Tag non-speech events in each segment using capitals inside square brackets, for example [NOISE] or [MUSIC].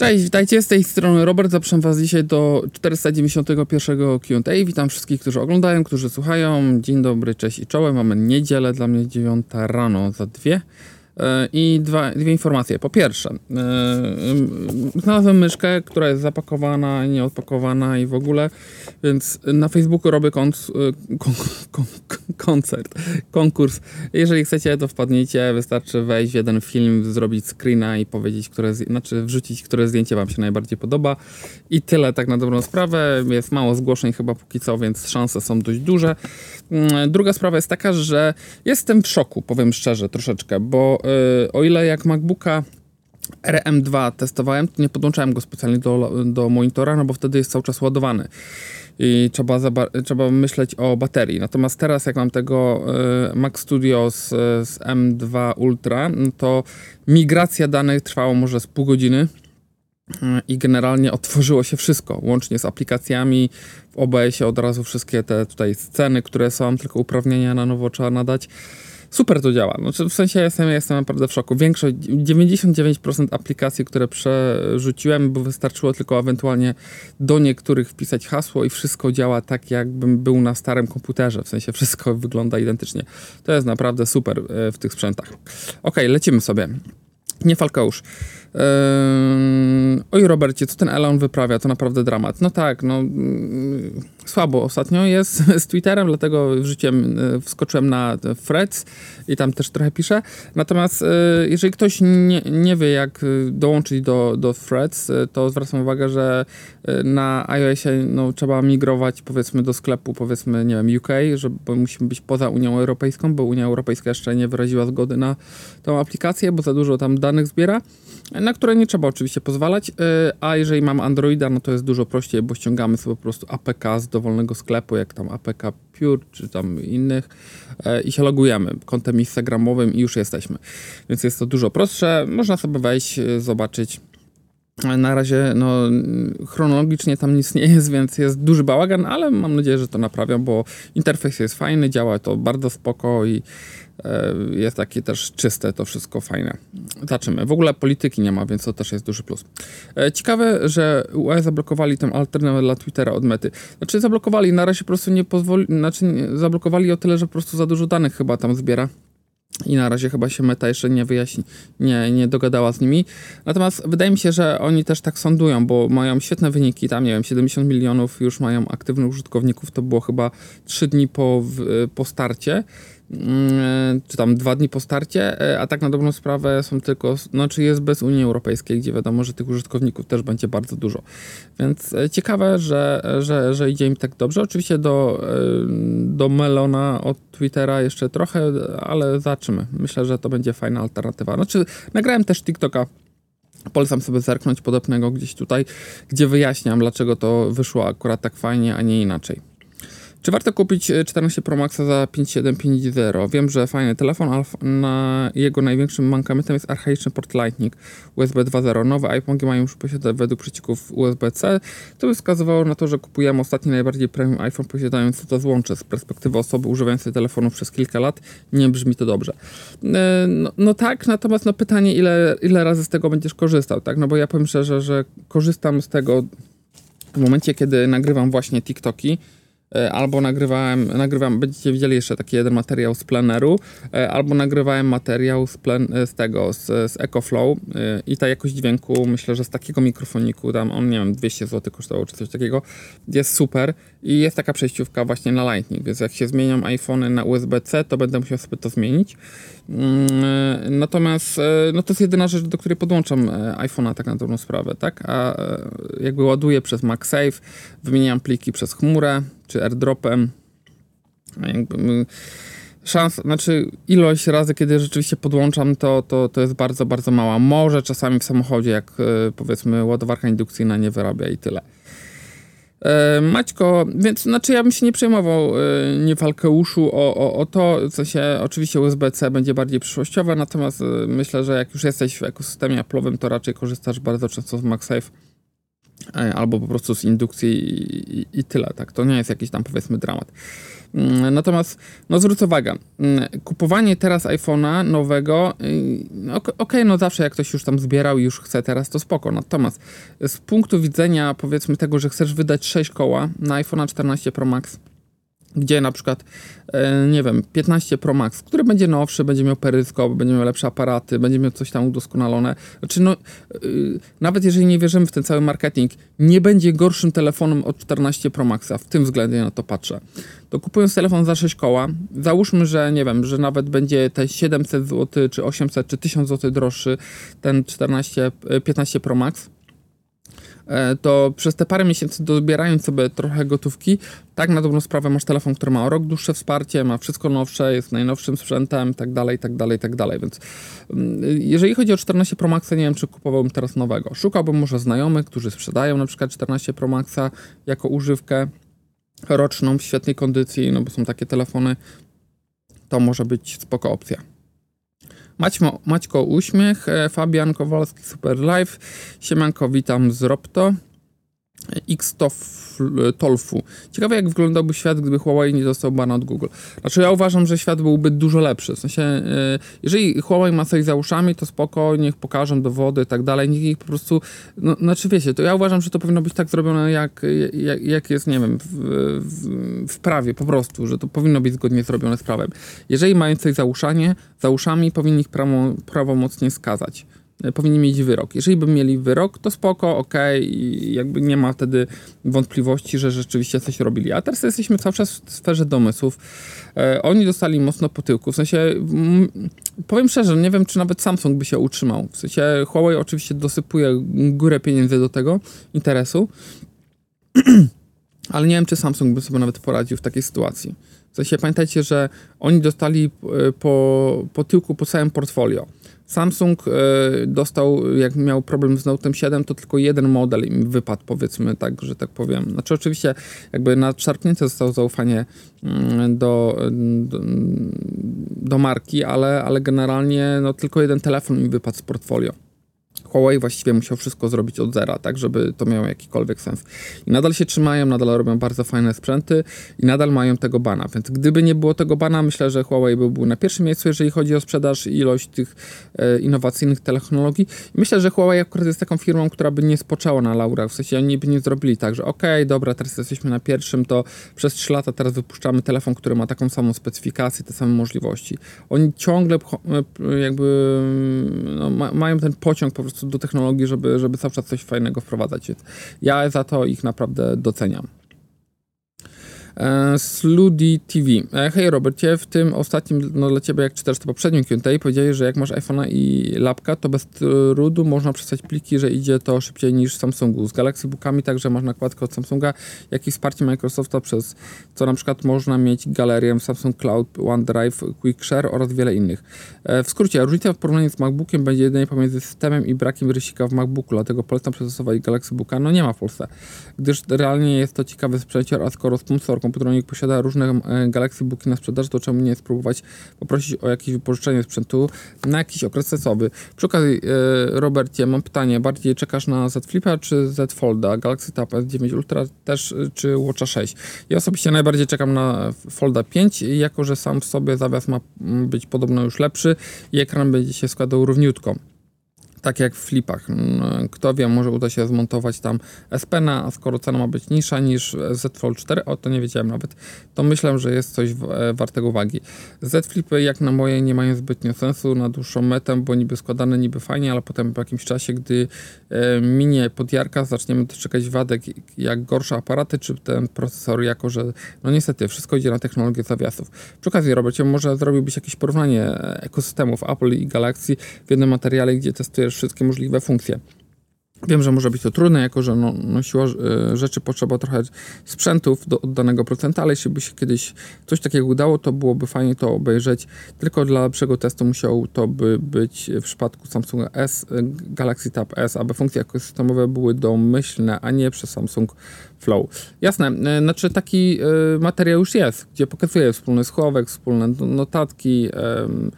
Cześć, witajcie, z tej strony Robert, zapraszam was dzisiaj do 491 Q&A. Witam wszystkich, którzy oglądają, którzy słuchają. Dzień dobry, cześć i czołem. Mamy niedzielę, dla mnie 9 rano za dwie. E, I dwa, dwie informacje. Po pierwsze, yy, znalazłem myszkę, która jest zapakowana, nieodpakowana i w ogóle, więc na Facebooku robię kon, kon, kon, koncert, konkurs. Jeżeli chcecie, to wpadnijcie, wystarczy wejść w jeden film, zrobić screena i powiedzieć, które, znaczy wrzucić, które zdjęcie wam się najbardziej podoba. I tyle tak na dobrą sprawę. Jest mało zgłoszeń chyba póki co, więc szanse są dość duże. Mm, druga sprawa jest taka, że jestem w szoku, powiem szczerze, troszeczkę, bo o ile jak MacBooka RM2 testowałem, to nie podłączałem go specjalnie do, do monitora, no bo wtedy jest cały czas ładowany i trzeba, trzeba myśleć o baterii. Natomiast teraz, jak mam tego y, Mac Studio z, z M2 Ultra, to migracja danych trwała może z pół godziny i generalnie otworzyło się wszystko, łącznie z aplikacjami. W OBS-ie od razu wszystkie te tutaj sceny, które są, tylko uprawnienia na nowo trzeba nadać. Super to działa. Znaczy, w sensie jestem, jestem naprawdę w szoku. Większość, 99% aplikacji, które przerzuciłem, bo wystarczyło tylko ewentualnie do niektórych wpisać hasło i wszystko działa tak, jakbym był na starym komputerze. W sensie wszystko [LAUGHS] wygląda identycznie. To jest naprawdę super e, w tych sprzętach. Ok, lecimy sobie. Nie Falkeusz. Yy, oj, Robercie, co ten Elon wyprawia? To naprawdę dramat. No tak, no yy, słabo ostatnio jest z Twitterem, dlatego wrzuciłem, yy, wskoczyłem na Threads i tam też trochę piszę. Natomiast yy, jeżeli ktoś nie, nie wie, jak dołączyć do, do yy, to zwracam uwagę, że na iOSie no, trzeba migrować powiedzmy do sklepu, powiedzmy, nie wiem, UK, że, bo musimy być poza Unią Europejską, bo Unia Europejska jeszcze nie wyraziła zgody na tą aplikację, bo za dużo tam danych zbiera na które nie trzeba oczywiście pozwalać, y, a jeżeli mam Androida, no to jest dużo prościej, bo ściągamy sobie po prostu APK z dowolnego sklepu, jak tam APK Pure czy tam innych y, i się logujemy kontem instagramowym i już jesteśmy. Więc jest to dużo prostsze, można sobie wejść, y, zobaczyć. Na razie no, chronologicznie tam nic nie jest, więc jest duży bałagan, ale mam nadzieję, że to naprawią, bo interfejs jest fajny, działa to bardzo spoko i E, jest takie też czyste, to wszystko fajne. Zobaczymy. W ogóle polityki nie ma, więc to też jest duży plus. E, ciekawe, że UE zablokowali tę alternatywę dla Twittera od mety. Znaczy zablokowali, na razie po prostu nie pozwoli, znaczy zablokowali o tyle, że po prostu za dużo danych chyba tam zbiera. I na razie chyba się meta jeszcze nie wyjaśni, nie, nie dogadała z nimi. Natomiast wydaje mi się, że oni też tak sądują, bo mają świetne wyniki. Tam, nie wiem, 70 milionów już mają aktywnych użytkowników. To było chyba 3 dni po, po starcie. Mm, czy tam dwa dni po starcie, e, a tak na dobrą sprawę są tylko, no czy jest bez Unii Europejskiej, gdzie wiadomo, że tych użytkowników też będzie bardzo dużo. Więc e, ciekawe, że, że, że idzie im tak dobrze. Oczywiście do, e, do Melona od Twittera jeszcze trochę, ale zobaczymy. Myślę, że to będzie fajna alternatywa. Znaczy, nagrałem też TikToka Polecam sobie zerknąć podobnego gdzieś tutaj, gdzie wyjaśniam, dlaczego to wyszło akurat tak fajnie, a nie inaczej. Czy warto kupić 14 e, Pro Maxa za 5750? Wiem, że fajny telefon, ale na jego największym mankamentem jest archaiczny port Lightning USB 2.0. Nowe iPhone mają już posiadać według przecików USB-C. To by wskazywało na to, że kupujemy ostatni najbardziej premium iPhone posiadający to złącze. Z perspektywy osoby używającej telefonu przez kilka lat nie brzmi to dobrze. E, no, no tak, natomiast no pytanie, ile, ile razy z tego będziesz korzystał, tak? No bo ja powiem szczerze, że korzystam z tego w momencie, kiedy nagrywam właśnie TikToki, albo nagrywałem, nagrywam, będziecie widzieli jeszcze taki jeden materiał z pleneru, e, albo nagrywałem materiał z, plen, e, z tego, z, z EcoFlow i ta jakość dźwięku, myślę, że z takiego mikrofoniku, tam on, nie wiem, 200 zł kosztował, czy coś takiego, jest super i jest taka przejściówka właśnie na Lightning, więc jak się zmienią iPhony na USB-C, to będę musiał sobie to zmienić. Mm, natomiast no to jest jedyna rzecz, do której podłączam iPhone'a tak na dobrą sprawę, tak? A jakby ładuję przez MagSafe, wymieniam pliki przez chmurę, czy airdropem. Jakby szans, znaczy ilość razy, kiedy rzeczywiście podłączam, to, to, to jest bardzo, bardzo mała. Może czasami w samochodzie, jak e, powiedzmy ładowarka indukcyjna nie wyrabia i tyle. E, Maćko, więc znaczy ja bym się nie przejmował e, nie Falkeuszu o, o, o to, co się oczywiście USB-C będzie bardziej przyszłościowe, natomiast myślę, że jak już jesteś w ekosystemie Apple'owym, to raczej korzystasz bardzo często z MagSafe albo po prostu z indukcji i, i, i tyle, tak? To nie jest jakiś tam powiedzmy dramat. Mm, natomiast, no zwrócę uwagę, mm, kupowanie teraz iPhone'a nowego, y, okej, okay, no zawsze jak ktoś już tam zbierał i już chce teraz, to spoko. Natomiast z punktu widzenia powiedzmy tego, że chcesz wydać 6 koła na iPhone'a 14 Pro Max, gdzie na przykład, e, nie wiem, 15 Pro Max, który będzie nowszy, będzie miał peryskop, będzie miał lepsze aparaty, będzie miał coś tam udoskonalone. Znaczy, no, yy, nawet jeżeli nie wierzymy w ten cały marketing, nie będzie gorszym telefonem od 14 Pro Maxa, w tym względzie na to patrzę. To kupując telefon za 6 koła, załóżmy, że nie wiem, że nawet będzie te 700 zł, czy 800, czy 1000 zł droższy ten 14, 15 Pro Max, E, to przez te parę miesięcy dobierając sobie trochę gotówki, tak na dobrą sprawę masz telefon, który ma o rok dłuższe wsparcie, ma wszystko nowsze, jest najnowszym sprzętem, tak dalej, tak dalej, tak dalej, więc mm, jeżeli chodzi o 14 Pro Maxa, nie wiem, czy kupowałbym teraz nowego. Szukałbym może znajomych, którzy sprzedają na przykład 14 Pro Maxa jako używkę roczną w świetnej kondycji, no bo są takie telefony, to może być spoko opcja. Maćmo, Maćko Uśmiech, e, Fabian Kowalski Super Live, Siemanko, witam z Ropto. X Tolfu. Ciekawe, jak wyglądałby świat, gdyby Huawei nie dostał bana od Google. Znaczy, ja uważam, że świat byłby dużo lepszy. W sensie, e, jeżeli Huawei ma coś za uszami, to spoko, niech pokażą dowody i tak dalej, niech ich po prostu, no, znaczy wiecie, to ja uważam, że to powinno być tak zrobione, jak, jak, jak jest, nie wiem, w, w, w, prawie po prostu, że to powinno być zgodnie zrobione z prawem. Jeżeli mają coś za, uszanie, za uszami, powinni ich prawo, prawomocnie skazać. E, powinni mieć wyrok. Jeżeli by mieli wyrok, to spoko, ok, i jakby nie ma wtedy wątpliwości, że rzeczywiście coś robili. A teraz jesteśmy cały czas w sferze domysłów. E, oni dostali mocno po tyłku, w sensie m, powiem szczerze, nie wiem, czy nawet Samsung by się utrzymał. W sensie Huawei oczywiście dosypuje górę pieniędzy do tego interesu, [CLEARS THROAT] ale nie wiem, czy Samsung by sobie nawet poradził w takiej sytuacji. Sensie pamiętajcie, że oni dostali e, po, po tyłku po całym portfolio. Samsung e, dostał, jak miał problem z Note 7, to tylko jeden model im wypadł, powiedzmy tak, że tak powiem. Znaczy oczywiście jakby nadszarpnięte zostało zaufanie mm, do, do, do marki, ale, ale generalnie no, tylko jeden telefon im wypadł z portfolio. Huawei właściwie musiał wszystko zrobić od zera, tak, żeby to miało jakikolwiek sens. I nadal się trzymają, nadal robią bardzo fajne sprzęty i nadal mają tego bana, więc gdyby nie było tego bana, myślę, że Huawei byłby na pierwszym miejscu, jeżeli chodzi o sprzedaż i ilość tych e, innowacyjnych technologii. I myślę, że Huawei akurat jest taką firmą, która by nie spoczęła na laurach, w sensie oni by nie zrobili tak, że okej, okay, dobra, teraz jesteśmy na pierwszym, to przez 3 lata teraz wypuszczamy telefon, który ma taką samą specyfikację, te same możliwości. Oni ciągle e, jakby no, ma, mają ten pociąg po prostu prostu do technologii, żeby, żeby cały czas coś fajnego wprowadzać. Ja za to ich naprawdę doceniam. E, Sludi TV. E, hej Robercie, w tym ostatnim, no dla Ciebie jak czytasz to poprzednim Q&A, powiedziałeś, że jak masz iPhone'a i lapka, to bez trudu można przesłać pliki, że idzie to szybciej niż w Samsungu. Z Galaxy Bookami także masz nakładkę od Samsunga, jak i wsparcie Microsofta, przez co na przykład można mieć galerię Samsung Cloud, OneDrive, QuickShare oraz wiele innych. E, w skrócie, różnica w porównaniu z MacBookiem będzie jedynie pomiędzy systemem i brakiem rysika w MacBooku, dlatego polecam przestosować Galaxy Booka. No nie ma w Polsce, gdyż realnie jest to ciekawy sprzęcior, a skoro sponsor komputeronik posiada różne e, Galaxy Booki na sprzedaż, to czemu nie spróbować poprosić o jakieś wypożyczenie sprzętu na jakiś okres czasowy. Przy okazji, e, Robercie, mam pytanie, bardziej czekasz na Z Flipa czy Z Folda? Galaxy Tab S9 Ultra też, czy Watcha 6? Ja osobiście najbardziej czekam na Folda 5, jako że sam w sobie zawias ma być podobno już lepszy i ekran będzie się składał równiutko tak jak w flipach. Mm, kto wie, może uda się zmontować tam S Pena, a skoro cena ma być niższa niż Z Fold 4, o to nie wiedziałem nawet, to myślę, że jest coś e, wartego uwagi. Z Flipy jak na moje nie mają zbytnio sensu na dłuższą metę, bo niby składane, niby fajnie, ale potem po jakimś czasie, gdy e, minie podjarka, zaczniemy dostrzegać wadek jak gorsze aparaty, czy ten procesor, jako że no niestety wszystko idzie na technologię zawiasów. Przy okazji, Robercie, może zrobiłbyś jakieś porównanie ekosystemów Apple i Galaxy w jednym materiale, gdzie testujesz wszystkie możliwe funkcje. Wiem, że może być to trudne, jako że no, no siła e, rzeczy potrzeba trochę sprzętów do oddanego procenta, ale jeśli by się kiedyś coś takiego udało, to byłoby fajnie to obejrzeć. Tylko dla lepszego testu musiał to by być w przypadku Samsunga S, e, Galaxy Tab S, aby funkcje ekosystemowe były domyślne, a nie przez Samsung Flow. Jasne, e, znaczy taki materiał już jest, gdzie pokazuje wspólny schowek, wspólne notatki, Mm,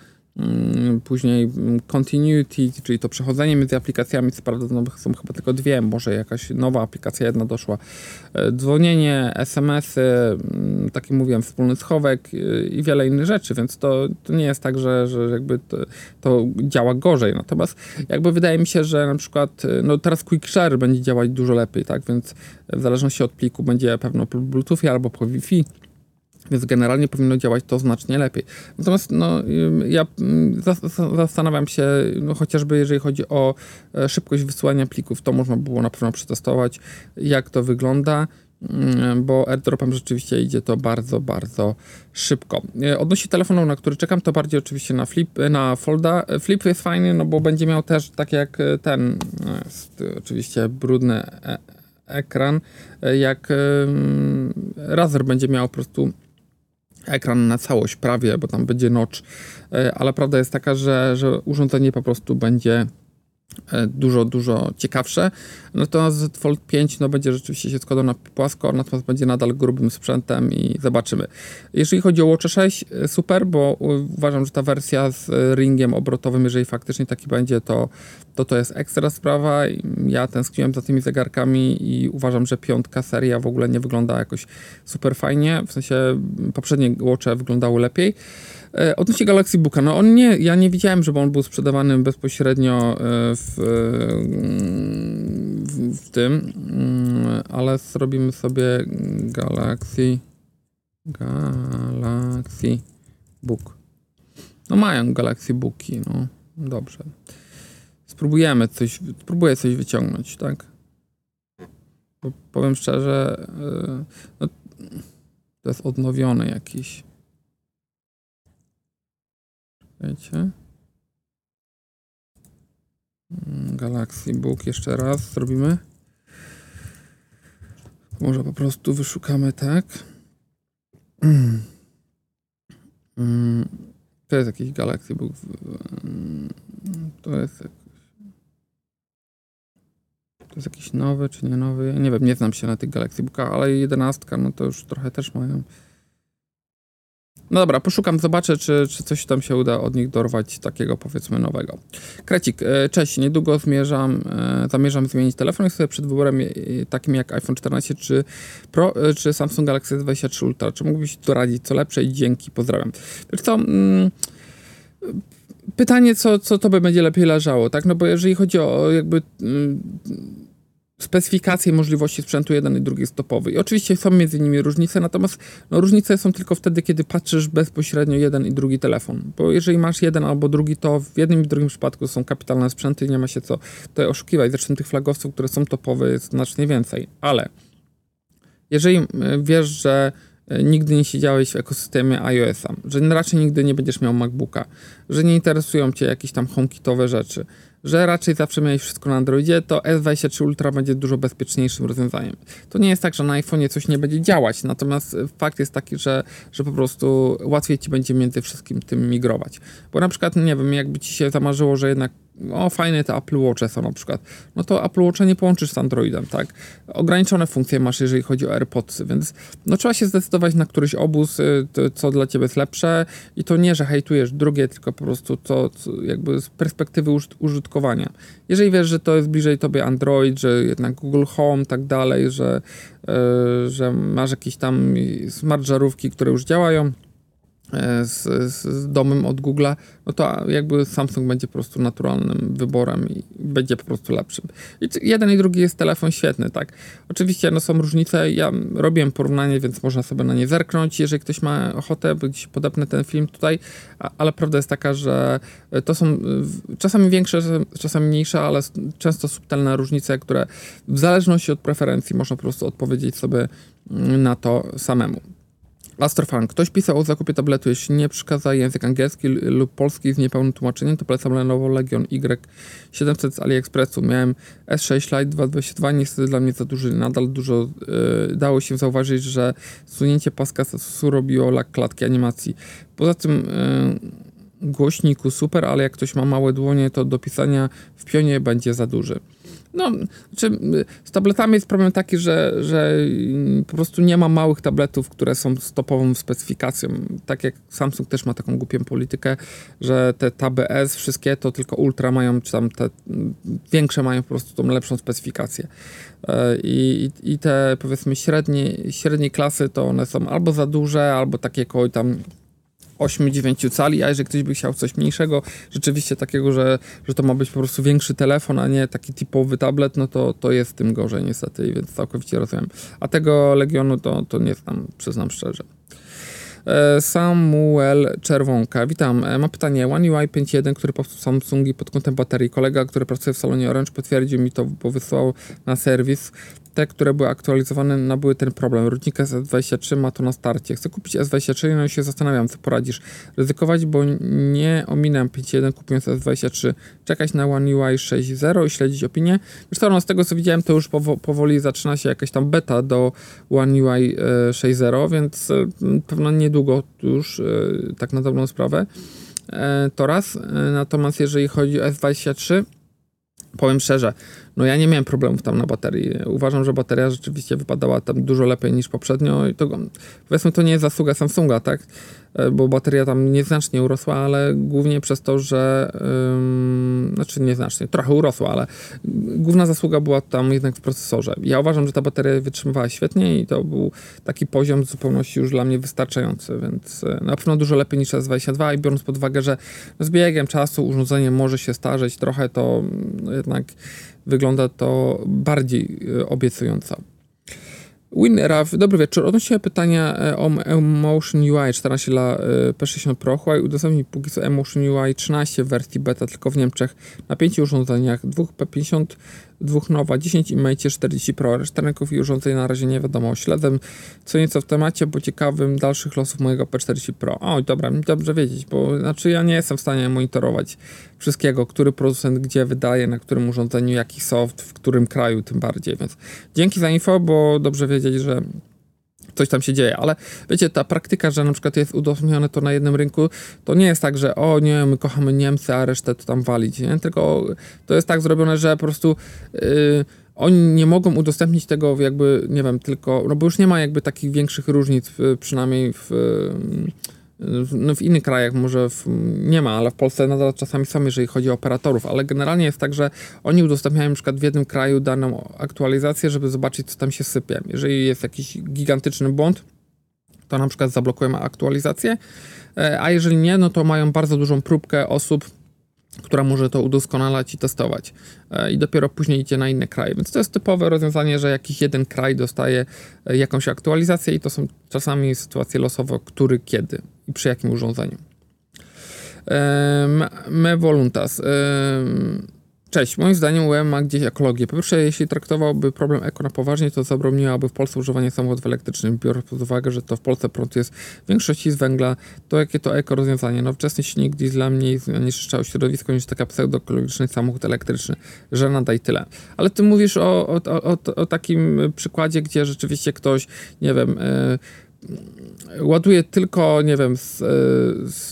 później mm, continuity, czyli to przechodzenie między aplikacjami, co prawda no, są chyba tylko dwie, może jakaś nowa aplikacja jedna doszła. E, dzwonienie, SMS-y, mm, taki mówiłem, wspólny schowek e, i wiele innych rzeczy, więc to, to nie jest tak, że, że jakby to, to, działa gorzej. Natomiast jakby wydaje mi się, że na przykład e, no teraz Quick Share będzie działać dużo lepiej, tak, więc w zależności od pliku będzie pewno po Bluetoothie albo po Wi-Fi więc generalnie powinno działać to znacznie lepiej. Natomiast no, ja zastanawiam się, no, chociażby jeżeli chodzi o e, szybkość wysyłania plików, to można było na pewno przetestować, jak to wygląda bo airdropem rzeczywiście idzie to bardzo, bardzo szybko. E, odnośnie telefonu, na który czekam, to bardziej oczywiście na Flip, na Folda. E, Flip jest fajny, no bo będzie miał też, tak jak ten, oczywiście brudny ekran, jak Razer będzie miał po prostu ekran na całość prawie, bo tam będzie notch, e, ale prawda jest taka, że, że urządzenie po prostu będzie dużo, dużo ciekawsze. Natomiast Z Fold 5 no, będzie rzeczywiście się składał na płasko, natomiast będzie nadal grubym sprzętem i zobaczymy. Jeżeli chodzi o Watch 6, e, super, bo uważam, że ta wersja z ringiem obrotowym, jeżeli faktycznie taki będzie, to to, to jest ekstra sprawa. Ja tęskniłem za tymi zegarkami i uważam, że piątka seria w ogóle nie wygląda jakoś super fajnie. W sensie poprzednie Watche wyglądały lepiej. E, odnośnie Galaxy Booka, no on nie, ja nie widziałem, żeby on był sprzedawany bezpośrednio e, w, w, w tym, mm, ale zrobimy sobie Galaxy Galaxy Book. No mają Galaxy Booki, no dobrze. Spróbujemy coś, spróbuję coś wyciągnąć, tak? Bo powiem szczerze, no, to jest odnowiony jakiś. Wiecie? Mm, Galaxy Book jeszcze raz zrobimy. Może po prostu wyszukamy tak. [CLEARS THROAT] Mm, to jest jakiś Galaxy Book. Mm, to jest to jest jakiś nowy, czy nie nowy? Nie wiem, nie znam się na tych Galaxy Bookach, ale jedenastka, no to już trochę też mają. No dobra, poszukam, zobaczę, czy, czy coś tam się uda od nich dorwać takiego powiedzmy nowego. Krecik, e, cześć, niedługo zmierzam, e, zamierzam zmienić telefon sobie przed wyborem e, takim jak iPhone 14 czy Pro, czy Samsung Galaxy S23 Ultra. Czy mógłbyś doradzić co lepsze i dzięki, pozdrawiam. Wiesz co, mm, pytanie, co, co tobie będzie lepiej leżało, tak? No bo jeżeli chodzi o jakby mm, specyfikacje możliwości sprzętu jeden i drugi jest topowy. I oczywiście są między nimi różnice, natomiast no, różnice są tylko wtedy, kiedy patrzysz bezpośrednio jeden i drugi telefon. Bo jeżeli masz jeden albo drugi, to w jednym i drugim przypadku są kapitalne sprzęty i nie ma się co tutaj oszukiwać. Zresztą tych flagowców, które są topowe jest znacznie więcej. Ale jeżeli e, wiesz, że e, nigdy nie siedziałeś w ekosystemie iOS-a, że raczej nigdy nie będziesz miał MacBooka, że nie interesują cię jakieś tam HomeKitowe rzeczy, że raczej zawsze miałeś wszystko na Androidzie, to S23 Ultra będzie dużo bezpieczniejszym rozwiązaniem. To nie jest tak, że na iPhone'ie coś nie będzie działać, natomiast fakt jest taki, że, że po prostu łatwiej ci będzie między wszystkim tym migrować. Bo na przykład, nie wiem, jakby ci się zamarzyło, że jednak o fajne te Apple Watche są na przykład, no to Apple Watcha nie połączysz z Androidem, tak? Ograniczone funkcje masz, jeżeli chodzi o AirPodsy, więc no trzeba się zdecydować na któryś obóz, y, co dla ciebie jest lepsze i to nie, że hejtujesz drugie, tylko po prostu to, jakby z perspektywy użytkowania. Jeżeli wiesz, że to jest bliżej tobie Android, że jednak Google Home, tak dalej, że, yy, że masz jakieś tam smart żarówki, które już działają, z, z domem od Google'a, no to jakby Samsung będzie po prostu naturalnym wyborem i będzie po prostu lepszym. I jeden i drugi jest telefon świetny, tak. Oczywiście no, są różnice, ja robiłem porównanie, więc można sobie na nie zerknąć, jeżeli ktoś ma ochotę, gdzieś podepnę ten film tutaj, ale prawda jest taka, że to są czasami większe, czasami mniejsze, ale często subtelne różnice, które w zależności od preferencji można po prostu odpowiedzieć sobie na to samemu. Astrofan. Ktoś pisał o zakupie tabletu. Jeśli nie przekaza język angielski lub polski z niepełnym tłumaczeniem, to polecam Lenovo Legion Y700 z AliExpressu. Miałem S6 Lite 222, niestety dla mnie za duży. Nadal dużo yy, dało się zauważyć, że sunięcie paska statusu robiło lak klatki animacji. Poza tym yy, głośniku super, ale jak ktoś ma małe dłonie, to do pisania w pionie będzie za duży. No, znaczy, z tabletami jest problem taki, że, że po prostu nie ma małych tabletów, które są stopową specyfikacją. Tak jak Samsung też ma taką głupią politykę, że te TBS, wszystkie to tylko Ultra mają, czy tam te większe mają po prostu tą lepszą specyfikację. E, I, i te powiedzmy średnie, średniej klasy to one są albo za duże, albo takie koło tam 8-9 cali, a jeżeli ktoś by chciał coś mniejszego, rzeczywiście takiego, że, że to ma być po prostu większy telefon, a nie taki typowy tablet, no to, to jest tym gorzej niestety, więc całkowicie rozumiem. A tego Legionu to, to nie znam, przyznam szczerze. E, Samuel Czerwonka. Witam. E, mam pytanie. One UI 5.1, który powstał Samsungi pod kątem baterii. Kolega, który pracuje w salonie Orange potwierdził mi to, bo wysłał na serwis te, które były aktualizowane, nabyły ten problem. Z S23 ma to na starcie. Chcę kupić S23, no i się zastanawiam, co poradzisz. Ryzykować, bo nie ominę 5.1 kupując S23. Czekać na One UI 6.0 i śledzić opinię. Zresztą no, z tego, co widziałem, to już powoli zaczyna się jakaś tam beta do One UI 6.0, więc e, pewno niedługo już, e, tak na dobrą sprawę. E, to raz. Natomiast jeżeli chodzi o S23, powiem szczerze, no ja nie miałem problemów tam na baterii. Uważam, że bateria rzeczywiście wypadała tam dużo lepiej niż poprzednio i to, powiedzmy, to nie jest zasługa Samsunga, tak? E, bo bateria tam nieznacznie urosła, ale głównie przez to, że znaczy nieznacznie, trochę urosła, ale główna zasługa była tam jednak w procesorze. Ja uważam, że ta bateria wytrzymywała świetnie i to był taki poziom zupełności już dla mnie wystarczający, więc e, na pewno dużo lepiej niż S22 i biorąc pod uwagę, że z biegiem czasu urządzenie może się starzeć trochę, to jednak wygląda to bardziej e, obiecująco. WinRAV, dobry wieczór. Odnośnie pytania e, o Emotion UI 14 dla e, P60 Pro. Huawei udostępnił póki co Emotion UI 13 w wersji beta tylko w Niemczech na pięciu urządzeniach, dwóch P50 dwóch nowa, 10 i Mate 40 Pro. Reszta rynków i urządzeń na razie nie wiadomo. Śledzę co nieco w temacie, bo ciekawym dalszych losów mojego P40 Pro. Oj, dobra, dobrze wiedzieć, bo znaczy ja nie jestem w stanie monitorować wszystkiego, który producent gdzie wydaje, na którym urządzeniu, jaki soft, w którym kraju tym bardziej, więc dzięki za info, bo dobrze wiedzieć, że coś tam się dzieje, ale wiecie, ta praktyka, że na przykład jest udostępnione to na jednym rynku, to nie jest tak, że o nie, my kochamy Niemcy, a resztę to tam walić, nie? tylko to jest tak zrobione, że po prostu yy, oni nie mogą udostępnić tego jakby, nie wiem, tylko, no bo już nie ma jakby takich większych różnic, przynajmniej w no w innych krajach może w, nie ma, ale w Polsce nadal czasami są, jeżeli chodzi o operatorów, ale generalnie jest tak, że oni udostępniają na przykład w jednym kraju daną aktualizację, żeby zobaczyć, co tam się sypie. Jeżeli jest jakiś gigantyczny błąd, to na przykład zablokują aktualizację, e, a jeżeli nie, no to mają bardzo dużą próbkę osób, która może to udoskonalać i testować. E, I dopiero później idzie na inne kraje. Więc to jest typowe rozwiązanie, że jakiś jeden kraj dostaje e, jakąś aktualizację i to są czasami sytuacje losowe, który, kiedy i przy jakim urządzeniu. Me voluntas. Cześć, moim zdaniem UM ma gdzieś ekologię. Po pierwsze, jeśli traktowałby problem eko na poważnie, to zabroniłaby w Polsce używanie samochodów elektrycznych, biorąc pod uwagę, że to w Polsce prąd jest w większości z węgla, to jakie to eko rozwiązanie? Nowoczesny silnik diesla mniej zanieczyszczał środowisko niż taka pseudoekologiczny samochód elektryczny. Żenada i tyle. Ale ty mówisz o, o, o, o takim przykładzie, gdzie rzeczywiście ktoś, nie wiem... Yy, ładuje tylko, nie wiem, z, z,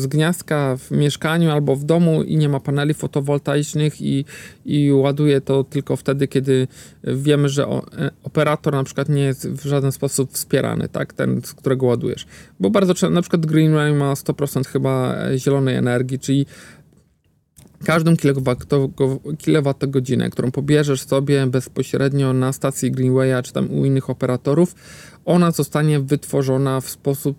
z, gniazdka w mieszkaniu albo w domu i nie ma paneli fotowoltaicznych i, i ładuje to tylko wtedy, kiedy wiemy, że operator na przykład nie jest w żaden sposób wspierany, tak, ten, z którego ładujesz. Bo bardzo często, na przykład Greenway ma 100% chyba zielonej energii, czyli każdą kilowatogodzinę, którą pobierzesz sobie bezpośrednio na stacji Greenwaya czy tam u innych operatorów, ona zostanie wytworzona w sposób,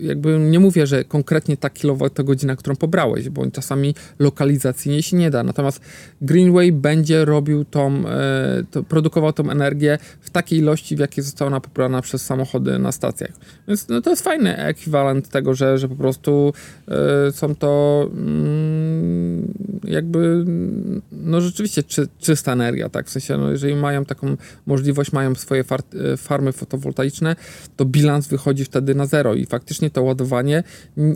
jakby nie mówię, że konkretnie ta kilowatogodzina, którą pobrałeś, bo czasami lokalizacyjnie się nie da. Natomiast Greenway będzie robił tą, e, to, produkował tą energię w takiej ilości, w jakiej została ona pobrana przez samochody na stacjach. Więc no, to jest fajny ekwiwalent tego, że, że po prostu e, są to mm, jakby no rzeczywiście czy, czysta energia, tak? W sensie, no, jeżeli mają taką możliwość, mają swoje far, e, farmy fotowoltaiczne, to bilans wychodzi wtedy na zero i faktycznie to ładowanie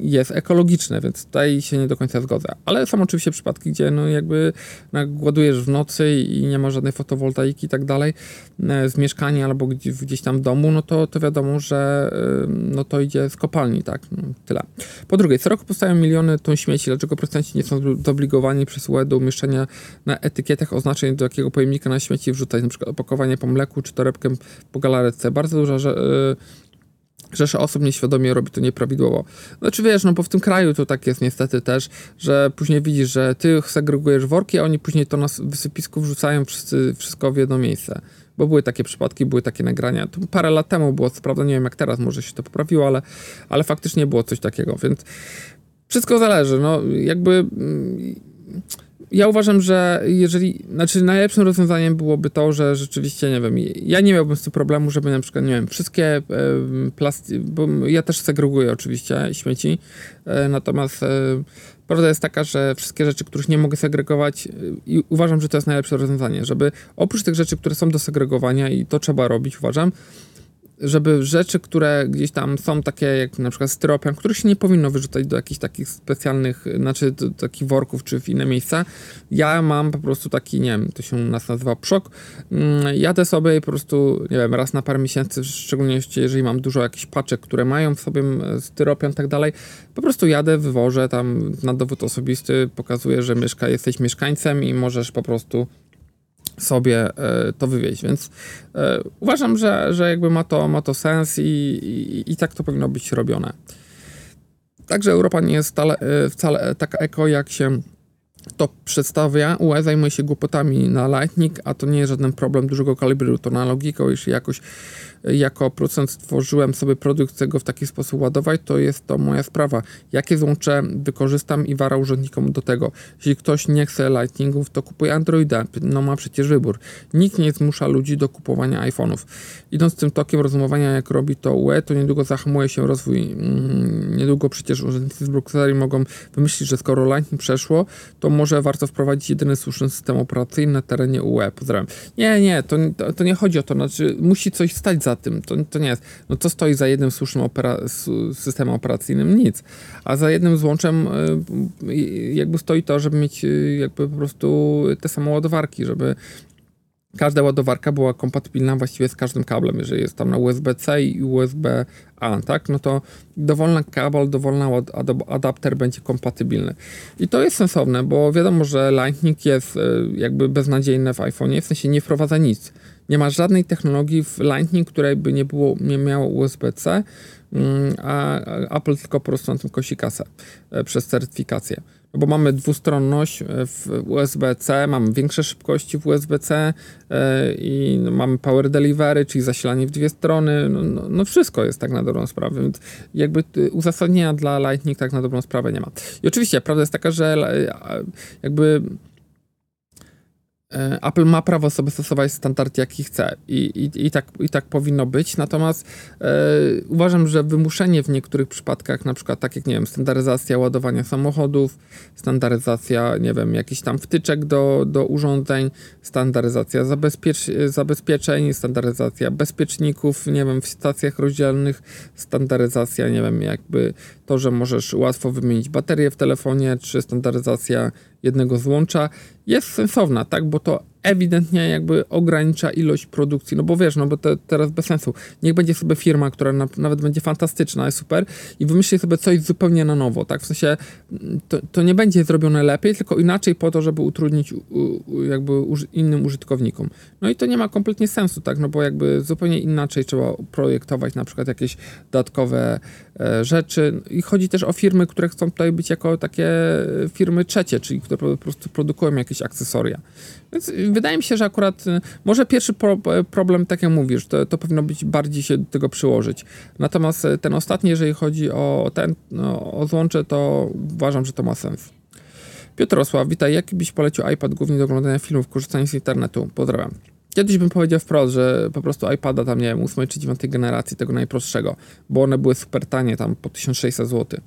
jest ekologiczne, więc tutaj się nie do końca zgodzę. Ale są oczywiście przypadki, gdzie no jakby no ładujesz w nocy i nie ma żadnej fotowoltaiki i tak dalej e, z mieszkania albo gdzieś tam w domu, no to, to wiadomo, że no to idzie z kopalni, tak? No, tyle. Po drugie, co roku powstają miliony ton śmieci, dlaczego producenci nie są zobligowani przez UE do umieszczenia na etykietach oznaczeń, do jakiego pojemnika na śmieci wrzucać, przykład opakowanie po mleku czy torebkę po galaretce. Bardzo duża rzesza osób nieświadomie robi to nieprawidłowo. Znaczy wiesz, no bo w tym kraju to tak jest niestety też, że później widzisz, że ty segregujesz worki, a oni później to na wysypisku wrzucają wszyscy, wszystko w jedno miejsce. Bo były takie przypadki, były takie nagrania. To parę lat temu było, co prawda nie wiem jak teraz, może się to poprawiło, ale, ale faktycznie było coś takiego, więc wszystko zależy. No jakby mm, ja uważam, że jeżeli, znaczy najlepszym rozwiązaniem byłoby to, że rzeczywiście, nie wiem, ja nie miałbym z tym problemu, żeby na przykład, nie wiem, wszystkie e, plasty, bo ja też segreguję oczywiście śmieci, e, natomiast e, prawda jest taka, że wszystkie rzeczy, których nie mogę segregować i uważam, że to jest najlepsze rozwiązanie, żeby oprócz tych rzeczy, które są do segregowania i to trzeba robić, uważam, żeby rzeczy, które gdzieś tam są takie jak na przykład styropian, których się nie powinno wyrzucać do jakichś takich specjalnych, znaczy do, do takich worków czy w inne miejsca. Ja mam po prostu taki, nie wiem, to się u nas nazywa przok. Mm, jadę sobie po prostu, nie wiem, raz na parę miesięcy, w szczególności jeżeli mam dużo jakichś paczek, które mają w sobie styropian i tak dalej, po prostu jadę, wywożę tam na dowód osobisty, pokazuję, że mieszka, jesteś mieszkańcem i możesz po prostu sobie e, to wywieźć, więc e, uważam, że, że jakby ma to, ma to sens i, i, i tak to powinno być robione. Także Europa nie jest wcale, e, wcale taka eko, jak się to przedstawia. UE zajmuje się głupotami na Lightning, a to nie jest żaden problem dużego kalibru, to na logiką, jeśli jakoś jako producent stworzyłem sobie produkt, chcę go w taki sposób ładować, to jest to moja sprawa. Jakie złącze wykorzystam i wara użytkownikom do tego. Jeśli ktoś nie chce Lightningów, to kupuje Androida. No ma przecież wybór. Nikt nie zmusza ludzi do kupowania iPhone'ów. Idąc tym tokiem rozumowania, jak robi to UE, to niedługo zahamuje się rozwój. Mm, niedługo przecież urzędnicy z Brukseli mogą wymyślić, że skoro Lightning przeszło, to może warto wprowadzić jedyny słuszny system operacyjny na terenie UE. Pozdrawiam. Nie, nie, to, to, to nie chodzi o to. Znaczy, musi coś stać za tym. To, to nie jest. No co stoi za jednym słusznym opera systemem operacyjnym? Nic. A za jednym złączem y, jakby stoi to, żeby mieć y, jakby po prostu te same ładowarki, żeby każda ładowarka była kompatybilna właściwie z każdym kablem, jeżeli jest tam na USB-C i USB-A, tak, no to dowolny kabel, dowolny adapter będzie kompatybilny. I to jest sensowne, bo wiadomo, że Lightning jest y, jakby beznadziejne w iPhone'ie, w sensie nie wprowadza nic. Nie ma żadnej technologii w Lightning, której by nie, było, nie miało USB-C, mm, a Apple tylko po prostu na tym kosi kasę e, przez certyfikację. Bo mamy dwustronność e, w USB-C, mamy większe szybkości w USB-C e, i no mamy power delivery, czyli zasilanie w dwie strony. No, no, no, wszystko jest tak na dobrą sprawę, więc jakby uzasadnienia dla Lightning tak na dobrą sprawę nie ma. I oczywiście prawda jest taka, że jakby E, Apple ma prawo sobie stosować standard jaki chce i, i, i, tak, i tak powinno być, natomiast e, uważam, że wymuszenie w niektórych przypadkach, na przykład tak jak, nie wiem, standaryzacja ładowania samochodów, standaryzacja, nie wiem, jakichś tam wtyczek do, do urządzeń, standaryzacja zabezpiecz, zabezpieczeń, standaryzacja bezpieczników, nie wiem, w stacjach rozdzielnych, standaryzacja, nie wiem, jakby to, że możesz łatwo wymienić baterię w telefonie, czy standaryzacja jednego złącza jest sensowna, tak, bo to ewidentnie jakby ogranicza ilość produkcji, no bo wiesz, no bo to teraz bez sensu. Niech będzie sobie firma, która na, nawet będzie fantastyczna, super i wymyśli sobie coś zupełnie na nowo, tak, w sensie to, to nie będzie zrobione lepiej, tylko inaczej po to, żeby utrudnić u, u, jakby uży, innym użytkownikom. No i to nie ma kompletnie sensu, tak, no bo jakby zupełnie inaczej trzeba projektować na przykład jakieś dodatkowe e, rzeczy i chodzi też o firmy, które chcą tutaj być jako takie firmy trzecie, czyli które po prostu produkują jakieś akcesoria. Więc wydaje mi się, że akurat y, może pierwszy pro, problem, tak jak mówisz, to, to powinno być bardziej się do tego przyłożyć. Natomiast y, ten ostatni, jeżeli chodzi o ten, no, o złącze, to uważam, że to ma sens. Piotrosław, witaj. Jaki byś polecił iPad głównie do oglądania filmów, korzystania z internetu? Pozdrawiam. Kiedyś bym powiedział wprost, że po prostu iPada tam, nie wiem, 8 czy 9 generacji, tego najprostszego, bo one były super tanie, tam po 1600 zł.